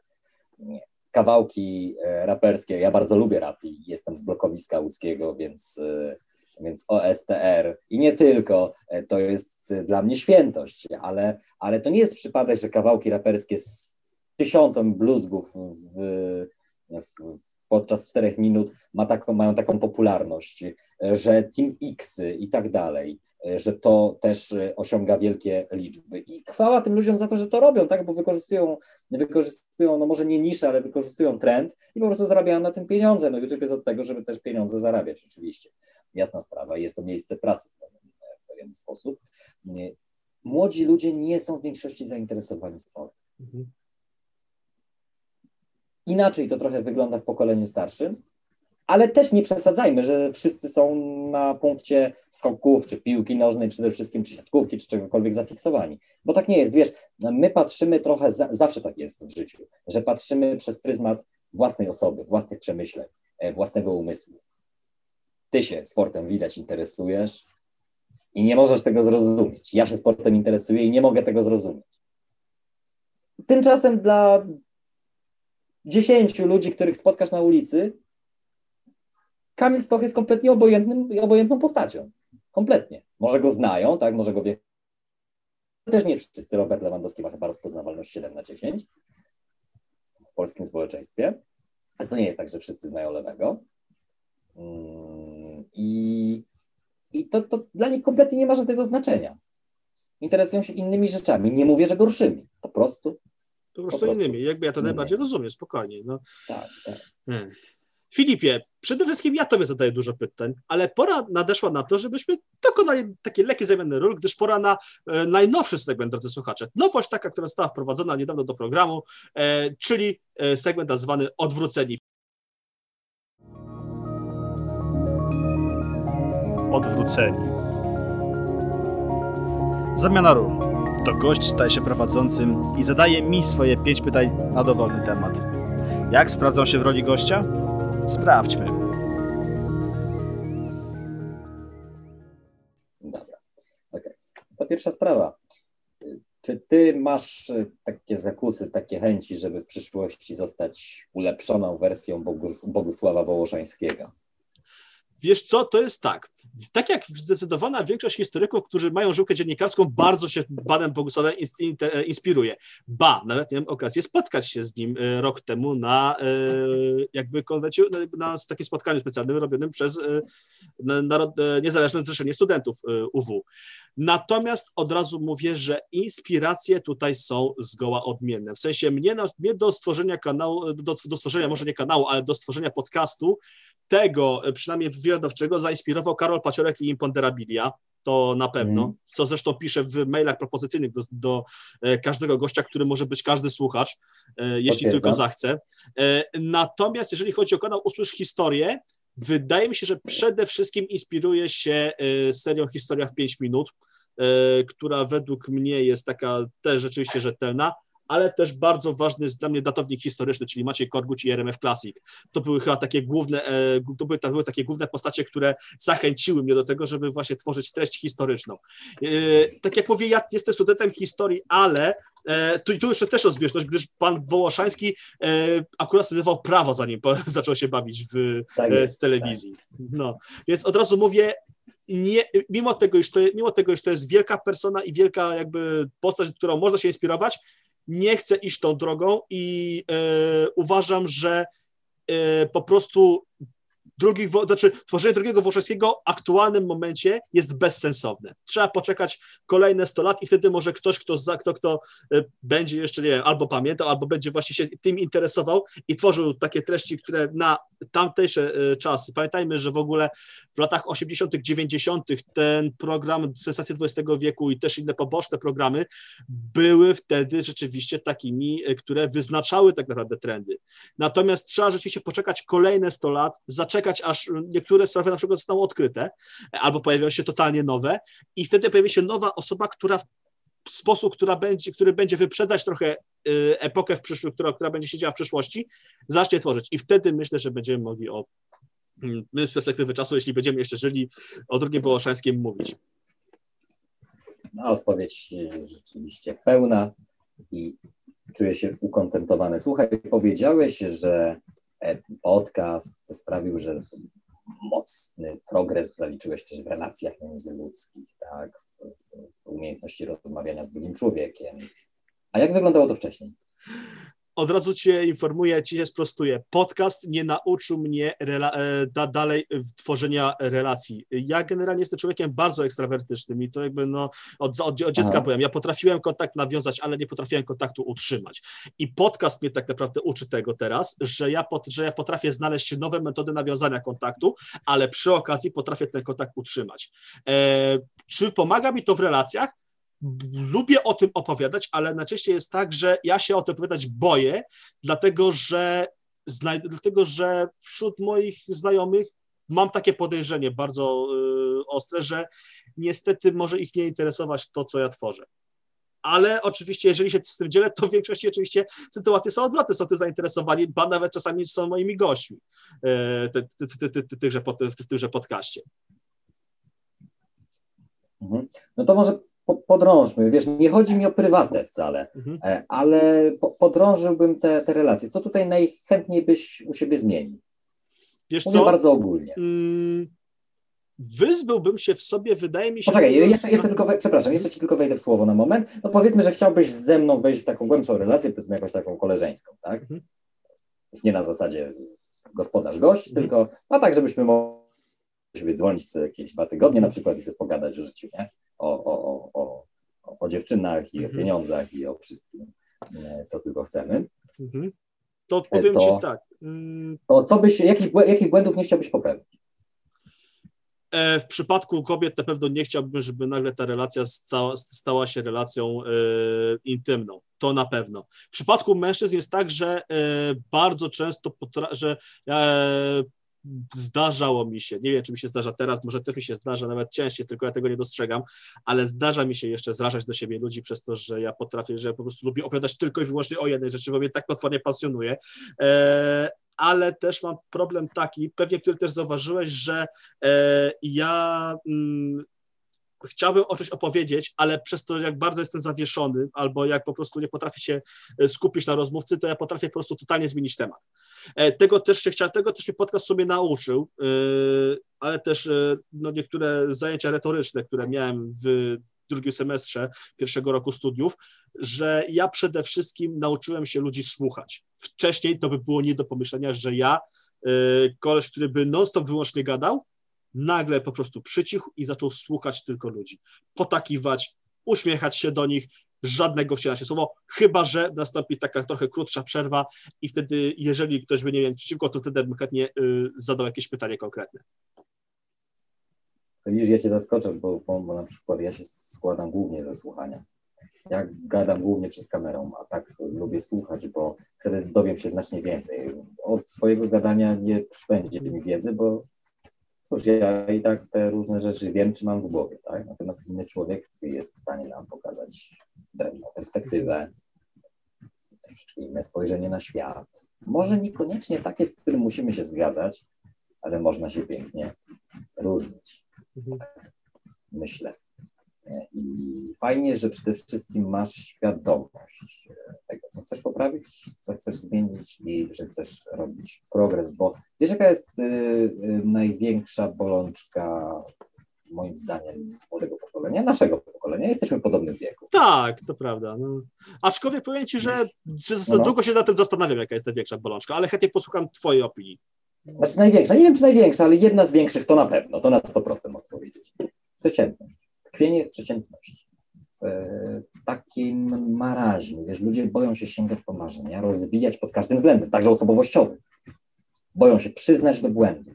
kawałki e, raperskie. Ja bardzo lubię rap i jestem z blokowiska łódzkiego, więc, e, więc OSTR i nie tylko, e, to jest dla mnie świętość, ale, ale to nie jest przypadek, że kawałki raperskie z tysiącem bluzgów w, w, podczas czterech minut ma taką, mają taką popularność, że Team X i tak dalej, że to też osiąga wielkie liczby. I chwała tym ludziom za to, że to robią, tak, bo wykorzystują, wykorzystują no może nie niszę, ale wykorzystują trend i po prostu zarabiają na tym pieniądze. No YouTube jest od tego, żeby też pieniądze zarabiać oczywiście. Jasna sprawa, jest to miejsce pracy w pewien, w pewien sposób. Młodzi ludzie nie są w większości zainteresowani sportem. Mhm. Inaczej to trochę wygląda w pokoleniu starszym, ale też nie przesadzajmy, że wszyscy są na punkcie skoków, czy piłki nożnej przede wszystkim, czy siatkówki, czy czegokolwiek zafiksowani. Bo tak nie jest, wiesz, my patrzymy trochę, za, zawsze tak jest w życiu, że patrzymy przez pryzmat własnej osoby, własnych przemyśleń, e, własnego umysłu. Ty się sportem widać interesujesz i nie możesz tego zrozumieć. Ja się sportem interesuję i nie mogę tego zrozumieć. Tymczasem dla dziesięciu ludzi, których spotkasz na ulicy, Kamil Stoch jest kompletnie obojętnym, obojętną postacią. Kompletnie. Może go znają, tak, może go wie. Też nie wszyscy. Robert Lewandowski ma chyba rozpoznawalność 7 na 10 w polskim społeczeństwie. Ale to nie jest tak, że wszyscy znają lewego. Mm, I, i to, to dla nich kompletnie nie ma żadnego znaczenia. Interesują się innymi rzeczami. Nie mówię, że gorszymi. Po prostu. Po prostu, po prostu. innymi. Jakby ja to najbardziej rozumiem, spokojnie. No. Tak, tak. Hmm. Filipie, przede wszystkim ja Tobie zadaję dużo pytań, ale pora nadeszła na to, żebyśmy dokonali takie lekkie zamiany ról, gdyż pora na e, najnowszy segment, drodzy słuchacze. Nowość taka, która została wprowadzona niedawno do programu, e, czyli e, segment nazwany Odwróceni. Odwróceni. Zamiana ról. To gość staje się prowadzącym i zadaje mi swoje pięć pytań na dowolny temat. Jak sprawdzą się w roli gościa? Sprawdźmy. Dobra. Okay. To pierwsza sprawa. Czy ty masz e, takie zakusy, takie chęci, żeby w przyszłości zostać ulepszoną wersją Bogusława Wołoszańskiego? Wiesz co, to jest tak. Tak jak zdecydowana większość historyków, którzy mają żyłkę dziennikarską, bardzo się panem Bogusławem inspiruje. Ba, nawet miałem okazję spotkać się z nim e, rok temu na e, jakby konwencie, na takim spotkaniu specjalnym robionym przez e, Narod, Niezależne Zrzeszenie Studentów UW. Natomiast od razu mówię, że inspiracje tutaj są zgoła odmienne. W sensie mnie, mnie do stworzenia kanału, do, do stworzenia może nie kanału, ale do stworzenia podcastu tego, przynajmniej wywiadowczego, zainspirował Karol Paciorek i Imponderabilia, to na pewno, mm. co zresztą piszę w mailach propozycyjnych do, do, e, każdego gościa, który może być każdy słuchacz, e, jeśli tylko zachce. E, natomiast jeżeli chodzi o kanał Usłysz Historię, wydaje mi się, że przede wszystkim inspiruje się serią Historia w 5 minut, która według mnie jest taka też rzeczywiście rzetelna ale też bardzo ważny jest dla mnie datownik historyczny, czyli Maciej Korguć i RMF Classic. To były chyba takie główne, e, to były, to były takie główne postacie, które zachęciły mnie do tego, żeby właśnie tworzyć treść historyczną. E, tak jak mówię, ja jestem studentem historii, ale e, tu, tu już jest też rozbieżność, gdyż pan Wołoszański akurat studiował prawo, zanim zaczął się bawić w, tak jest, w telewizji. Tak. No, więc od razu mówię, nie, mimo, tego, iż to, mimo tego, iż to jest wielka persona i wielka jakby postać, którą można się inspirować, nie chcę iść tą drogą i e, uważam, że e, po prostu znaczy tworzenie drugiego Włoszewskiego w aktualnym momencie jest bezsensowne. Trzeba poczekać kolejne 100 lat i wtedy może ktoś, kto, za, kto, kto e, będzie jeszcze, nie wiem, albo pamiętał, albo będzie właśnie się tym interesował i tworzył takie treści, które na tamtejsze e, czasy, pamiętajmy, że w ogóle w latach 80., 90. ten program Sensacje XX wieku i też inne poboczne programy były wtedy rzeczywiście takimi, e, które wyznaczały tak naprawdę trendy. Natomiast trzeba rzeczywiście poczekać kolejne 100 lat, zaczekać aż niektóre sprawy na przykład zostaną odkryte, albo pojawią się totalnie nowe i wtedy pojawi się nowa osoba, która w sposób, która będzie, który będzie wyprzedzać trochę y, epokę w przyszłym, która, która będzie się działa w przyszłości, zacznie tworzyć. I wtedy myślę, że będziemy mogli o mm, my z perspektywy czasu, jeśli będziemy jeszcze żyli, o drugim Wołoszańskim mówić. No, odpowiedź rzeczywiście pełna i czuję się ukontentowany. Słuchaj, powiedziałeś, że podcast sprawił, że mocny progres zaliczyłeś też w relacjach międzyludzkich, tak, w, w umiejętności rozmawiania z drugim człowiekiem. A jak wyglądało to wcześniej? Od razu cię informuję, ci się sprostuję. Podcast nie nauczył mnie e, da, dalej tworzenia relacji. Ja generalnie jestem człowiekiem bardzo ekstrawertycznym i to jakby no od, od, od dziecka Aha. byłem. Ja potrafiłem kontakt nawiązać, ale nie potrafiłem kontaktu utrzymać. I podcast mnie tak naprawdę uczy tego teraz, że ja, pot, że ja potrafię znaleźć nowe metody nawiązania kontaktu, ale przy okazji potrafię ten kontakt utrzymać. E, czy pomaga mi to w relacjach? Lubię o tym opowiadać, ale najczęściej jest tak, że ja się o tym opowiadać boję, dlatego że, dlatego, że wśród moich znajomych mam takie podejrzenie bardzo y, ostre, że niestety może ich nie interesować to, co ja tworzę. Ale oczywiście, jeżeli się z tym dzielę, to w większości oczywiście sytuacje są odwrotne, są ty zainteresowani, ba nawet czasami są moimi gośćmi y, tychże, w tymże podcaście. Mhm. No to może podrążmy. Wiesz, nie chodzi mi o prywatę wcale, mhm. E, ale podrążyłbym te, te relacje. Co tutaj najchętniej byś u siebie zmienił? Wiesz Mówię co? bardzo ogólnie. Mm, wyzbyłbym się w sobie, wydaje mi się... Poczekaj, jeszcze, jeszcze tylko, przepraszam, jeszcze ci tylko wejdę w słowo na moment. No powiedzmy, że chciałbyś ze mną wejść w taką głębszą relację, powiedzmy jakąś taką koleżeńską, tak? Mhm. Już nie na zasadzie gospodarz-gość, mhm. tylko no tak, żebyśmy mogli sobie dzwonić co jakieś dwa tygodnie na przykład i sobie pogadać o życiu, nie? O, o, o, o, o dziewczynach i o mhm. pieniądzach i o wszystkim, co tylko chcemy. Mhm. To powiem to, Ci tak. Mm. To co byś, jakich, jakich błędów nie chciałbyś popełnić? E, w przypadku kobiet na pewno nie chciałbym, żeby nagle ta relacja stała, stała się relacją e, intymną. To na pewno. W przypadku mężczyzn jest tak, że e, bardzo często, potra- że e, zdarzało mi się, nie wiem, czy mi się zdarza teraz, może też mi się zdarza, nawet częściej, tylko ja tego nie dostrzegam, ale zdarza mi się jeszcze zrażać do siebie ludzi przez to, że ja potrafię, że ja po prostu lubię opowiadać tylko i wyłącznie o jednej rzeczy, bo mnie tak potwornie pasjonuje. E, ale też mam problem taki, pewnie który też zauważyłeś, że e, ja mm, chciałbym o czymś opowiedzieć, ale przez to, jak bardzo jestem zawieszony, albo jak po prostu nie potrafię się e, skupić na rozmówcy, to ja potrafię po prostu totalnie zmienić temat. E, tego też się chciał, tego też mnie podcast sobie nauczył, e, ale też no, niektóre zajęcia retoryczne, które miałem w drugim semestrze pierwszego roku studiów, że ja przede wszystkim nauczyłem się ludzi słuchać. Wcześniej to by było nie do pomyślenia, że ja, koleś, który by non-stop wyłącznie gadał, nagle po prostu przycichł i zaczął słuchać tylko ludzi, potakiwać, uśmiechać się do nich, żadnego wcielania się słowo, chyba że nastąpi taka trochę krótsza przerwa i wtedy, jeżeli ktoś by nie miał przeciwko, to wtedy bym chętnie y, zadał jakieś pytanie konkretne. Widzisz, ja cię zaskoczę, bo, bo, bo na przykład ja się składam głównie ze słuchania. Ja gadam głównie przed kamerą, a tak lubię słuchać, bo wtedy dowiem się znacznie więcej. Od swojego gadania nie przybędzie mi wiedzy, bo Cóż, ja i tak te różne rzeczy wiem, czy mam w głowie, tak? Natomiast inny człowiek jest w stanie nam pokazać inną perspektywę, troszeczkę inne spojrzenie na świat. Może niekoniecznie takie, z którym musimy się zgadzać, ale można się pięknie różnić. Mhm. Myślę. I fajnie, że przede wszystkim masz świadomość tego, co chcesz poprawić, co chcesz zmienić i że chcesz robić progres, bo wiesz, jaka jest y, y, największa bolączka moim zdaniem młodego pokolenia, naszego pokolenia. Jesteśmy w podobnym wieku. Tak, to prawda. No. Aczkolwiek powiem Ci, że no, no. długo się na tym zastanawiam, jaka jest największa bolączka, ale chętnie posłucham Twojej opinii. Znaczy największa, nie wiem czy największa, ale jedna z większych to na pewno, to na 100% mogę powiedzieć. Przeciętność, tkwienie przeciętności. E, takim maraźmie, wiesz, ludzie boją się sięgać po marzenia, rozwijać pod każdym względem, także osobowościowym. Boją się przyznać do błędu.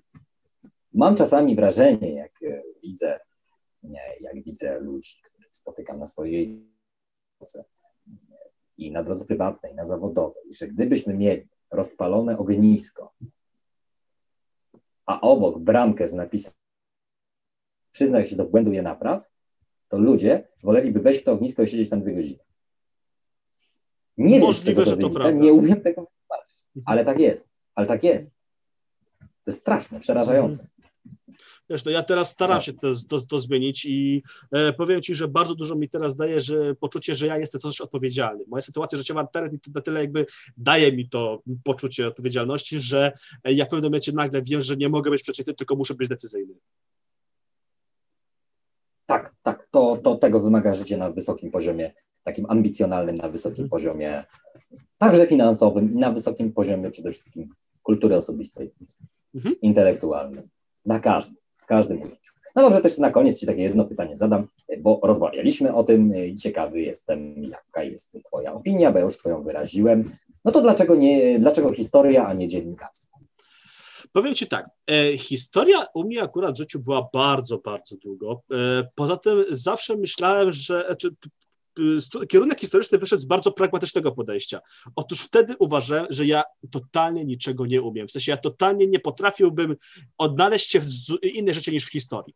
Mam czasami wrażenie, jak e, widzę, nie, jak widzę ludzi, spotykam na swojej drodze i na drodze prywatnej, na zawodowej, że gdybyśmy mieli rozpalone ognisko, a obok bramkę z napisem przyznaj się do błędu je napraw, to ludzie woleliby wejść w to ognisko i siedzieć tam dwie godziny. Nie wiem, Możliwe, że to prawda. nie umiem tego wytłumaczyć, ale tak jest, ale tak jest. To jest straszne, przerażające. Wiesz, no ja teraz staram Tak. się to, to, to zmienić i e, powiem Ci, że bardzo dużo mi teraz daje że poczucie, że ja jestem coś odpowiedzialny. Moja sytuacja życiowa to na tyle jakby daje mi to poczucie odpowiedzialności, że e, ja w pewnym momencie nagle wiem, że nie mogę być przeciętny, tylko muszę być decyzyjny. Tak, tak, to, to tego wymaga życie na wysokim poziomie, takim ambicjonalnym, na wysokim Mhm. poziomie, także finansowym i na wysokim poziomie przede wszystkim kultury osobistej, Mhm. intelektualnym, na każdym, każdym ujęciu. No dobrze, też na koniec Ci takie jedno pytanie zadam, bo rozmawialiśmy o tym i ciekawy jestem, jaka jest Twoja opinia, bo ja już swoją wyraziłem. No to dlaczego nie, dlaczego historia, a nie dziennikarstwo? Powiem Ci tak, e, historia u mnie akurat w życiu była bardzo, bardzo długo. E, poza tym zawsze myślałem, że znaczy, kierunek historyczny wyszedł z bardzo pragmatycznego podejścia. Otóż wtedy uważałem, że ja totalnie niczego nie umiem. W sensie ja totalnie nie potrafiłbym odnaleźć się w innej rzeczy niż w historii.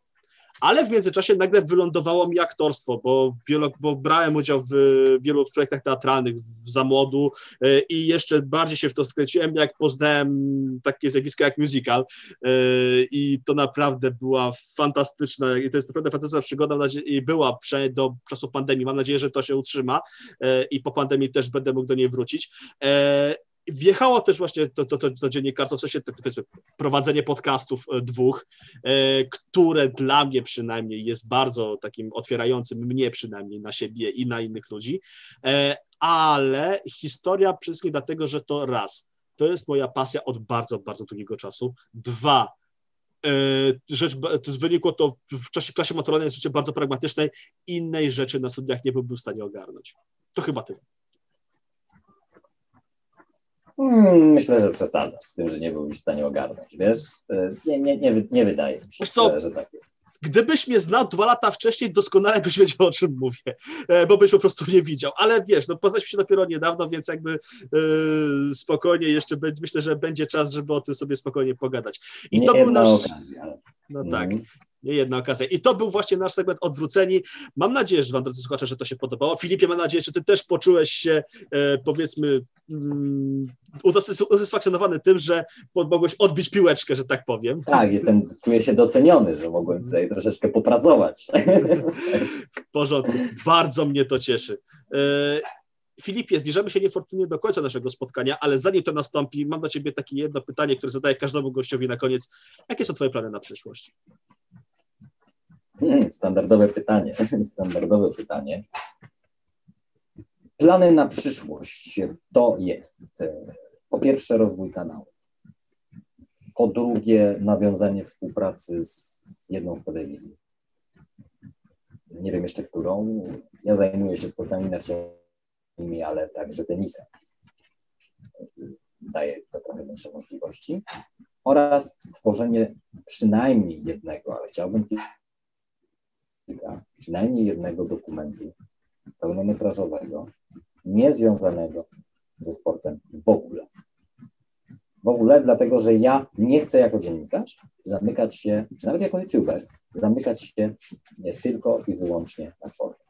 Ale w międzyczasie nagle wylądowało mi aktorstwo, bo, wielo, bo brałem udział w wielu projektach teatralnych w zamłodu e, i jeszcze bardziej się w to wkręciłem, jak poznałem takie zjawisko jak musical e, i to naprawdę była fantastyczna i to jest naprawdę fantastyczna przygoda i była przynajmniej do czasu pandemii. Mam nadzieję, że to się utrzyma e, i po pandemii też będę mógł do niej wrócić. Wjechało też właśnie to, to, to, to dziennikarstwo, w sensie tak prowadzenie podcastów e, dwóch, e, które dla mnie przynajmniej jest bardzo takim otwierającym mnie przynajmniej na siebie i na innych ludzi, e, ale historia przede wszystkim dlatego, że to raz, to jest moja pasja od bardzo, bardzo długiego czasu, dwa, rzecz, wynikło to w czasie klasy maturalnej z rzeczy bardzo pragmatycznej, innej rzeczy na studiach nie byłbym w stanie ogarnąć. To chyba tyle. Hmm, myślę, że przesadzasz z tym, że nie byłbyś w stanie ogarnąć, wiesz? E, Nie, nie, nie, nie wydaje mi się, że, że tak jest. Gdybyś mnie znał dwa lata wcześniej, doskonale byś wiedział, o czym mówię, e, bo byś po prostu nie widział. Ale wiesz, no poznaliśmy się dopiero niedawno, więc jakby e, spokojnie jeszcze be- myślę, że będzie czas, żeby o tym sobie spokojnie pogadać. I nie to był nasz. okazja. No tak. Mhm. Nie jedna okazja. I to był właśnie nasz segment Odwróceni. Mam nadzieję, że Wam, drodzy słuchacze, że to się podobało. Filipie, mam nadzieję, że Ty też poczułeś się, e, powiedzmy, mm, usatysfakcjonowany tym, że mogłeś odbić piłeczkę, że tak powiem. Tak, jestem, czuję się doceniony, że mogłem tutaj troszeczkę popracować. W porządku. Bardzo mnie to cieszy. E, Filipie, zbliżamy się niefortunnie do końca naszego spotkania, ale zanim to nastąpi, mam do Ciebie takie jedno pytanie, które zadaję każdemu gościowi na koniec. Jakie są Twoje plany na przyszłość? Standardowe pytanie. Standardowe pytanie. Plany na przyszłość to jest e, po pierwsze rozwój kanału. Po drugie nawiązanie współpracy z jedną z telewizji. Nie wiem jeszcze którą. Ja zajmuję się sportami narciarskimi, ale także tenisem. Daje to trochę większe możliwości. Oraz stworzenie przynajmniej jednego, ale chciałbym kilka, przynajmniej jednego dokumentu pełnometrażowego, niezwiązanego ze sportem w ogóle. W ogóle dlatego, że ja nie chcę jako dziennikarz zamykać się, czy nawet jako youtuber, zamykać się tylko i wyłącznie na sport.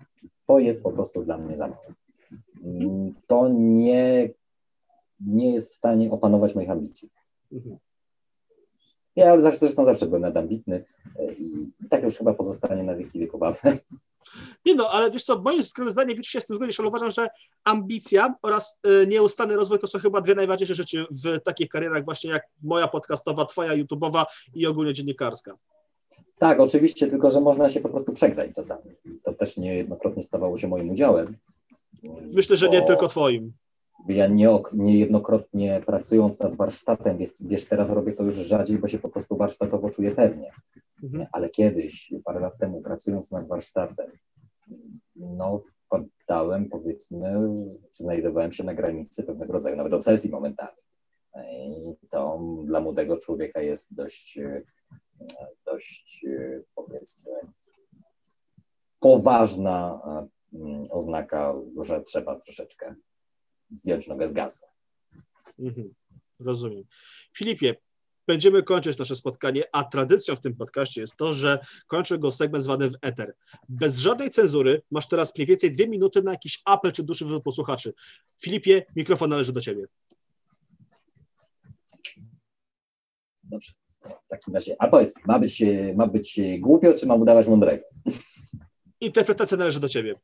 To jest po prostu dla mnie za mało. Mm, To nie, nie jest w stanie opanować moich ambicji. Ja zawsze, zresztą zawsze byłem nadambitny e, i tak już chyba pozostanie na wieki wieków. Nie no, ale wiesz co, moim zdaniem wiesz się z tym zgodzisz, ale uważam, że ambicja oraz y, nieustanny rozwój to są chyba dwie najważniejsze rzeczy w takich karierach właśnie jak moja podcastowa, twoja YouTubeowa i ogólnie dziennikarska. Tak, oczywiście, tylko że można się po prostu przegrzać czasami. To też niejednokrotnie stawało się moim udziałem. Myślę, że nie Bo- tylko twoim. Ja nie, niejednokrotnie pracując nad warsztatem, wiesz, wiesz, teraz robię to już rzadziej, bo się po prostu warsztatowo czuję pewnie. Mhm. Ale kiedyś, parę lat temu, pracując nad warsztatem, no, poddałem, powiedzmy, czy znajdowałem się na granicy pewnego rodzaju nawet obsesji momentami. I to dla młodego człowieka jest dość, dość powiedzmy, poważna mm, oznaka, że trzeba troszeczkę nogę z gazu. Mhm, rozumiem. Filipie, będziemy kończyć nasze spotkanie, a tradycją w tym podcaście jest to, że kończę go segment zwany w eter. Bez żadnej cenzury masz teraz mniej więcej dwie minuty na jakiś apel czy duszy posłuchaczy. Filipie, mikrofon należy do ciebie. Dobrze. W takim razie, a powiedz, ma być, ma być głupio, czy mam udawać mądrego? Interpretacja należy do ciebie.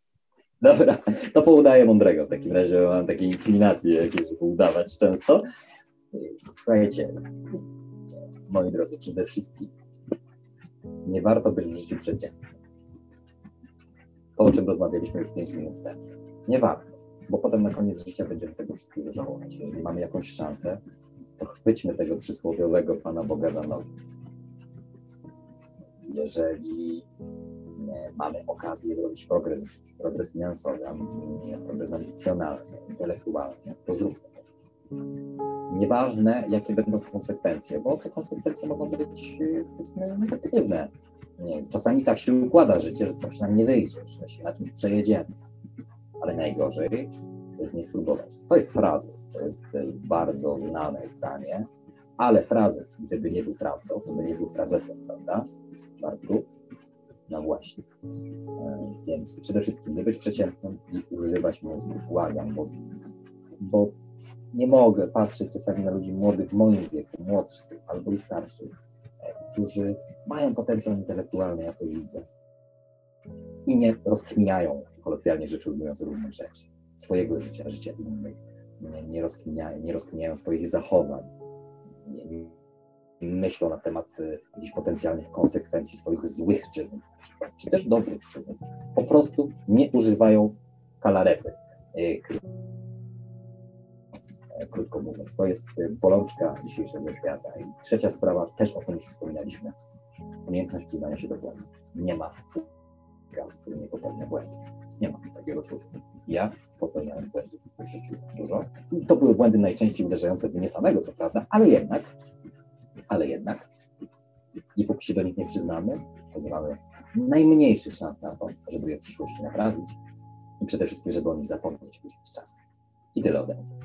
Dobra, to poudaję mądrego. W takim razie mam takie inclinacje jakieś, żeby udawać często. Słuchajcie, moi drodzy, przede wszystkim nie warto być w życiu przeciętnym. To, o czym rozmawialiśmy już 5 minut temu. Nie warto, bo potem na koniec życia będziemy tego wszystkiego żałować. Jeżeli mamy jakąś szansę, to chwyćmy tego przysłowiowego Pana Boga za nogi. Jeżeli mamy okazję zrobić progres, progres finansowy, progres ambicjonalny, intelektualny, to zróbmy Nieważne, jakie będą konsekwencje, bo te konsekwencje mogą być negatywne. Czasami tak się układa życie, że coś nam nie wyjdzie, że się na czymś przejedziemy. Ale najgorzej jest nie spróbować. To jest frazes, to jest bardzo znane zdanie, ale frazes, gdyby nie był prawdą, to by nie był frazesem, prawda, Bartku? No właśnie. E, więc przede wszystkim nie być przeciętnym i używać mózgu. Błagam, bo, bo nie mogę patrzeć czasami na ludzi młodych w moim wieku, młodszych albo i starszych, e, którzy mają potencjał intelektualny, ja to widzę, i nie rozkminiają, kolokwialnie rzecz ujmując, rzeczy, swojego życia, życia innych, nie, nie, rozkminiają, nie rozkminiają swoich zachowań, nie, myślą na temat y, jakichś potencjalnych konsekwencji swoich złych czynów, czy też dobrych czynów. Po prostu nie używają kalarety. Y, krótko mówiąc, to jest y, bolączka dzisiejszego świata. I trzecia sprawa, też o tym już wspominaliśmy. Umiejętność przyznania się do błędu. Nie ma człowieka, który nie popełnia błędów. Nie ma takiego człowieka. Ja popełniałem błędów w życiu dużo. To były błędy najczęściej uderzające w mnie samego, co prawda, ale jednak ale jednak i póki się do nich nie przyznamy, to nie mamy najmniejszych szans na to, żeby je w przyszłości naprawić i przede wszystkim, żeby o nich zapomnieć później z czasem. I tyle ode mnie.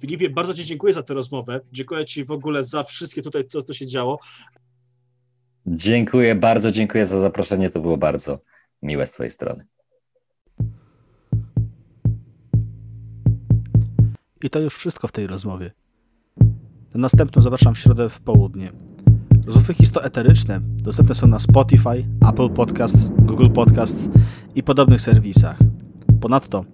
Filipie, bardzo Ci dziękuję za tę rozmowę. Dziękuję Ci w ogóle za wszystkie tutaj, co to się działo. Dziękuję, bardzo dziękuję za zaproszenie. To było bardzo miłe z Twojej strony. I to już wszystko w tej rozmowie. Na następną zapraszam w środę w południe. Rozmowy histoeteryczne dostępne są na Spotify, Apple Podcasts, Google Podcasts i podobnych serwisach. Ponadto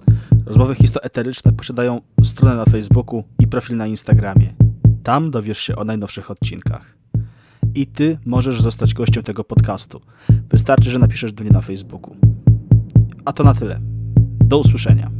rozmowy histoeteryczne posiadają stronę na Facebooku i profil na Instagramie. Tam dowiesz się o najnowszych odcinkach. I ty możesz zostać gościem tego podcastu. Wystarczy, że napiszesz do mnie na Facebooku. A to na tyle. Do usłyszenia.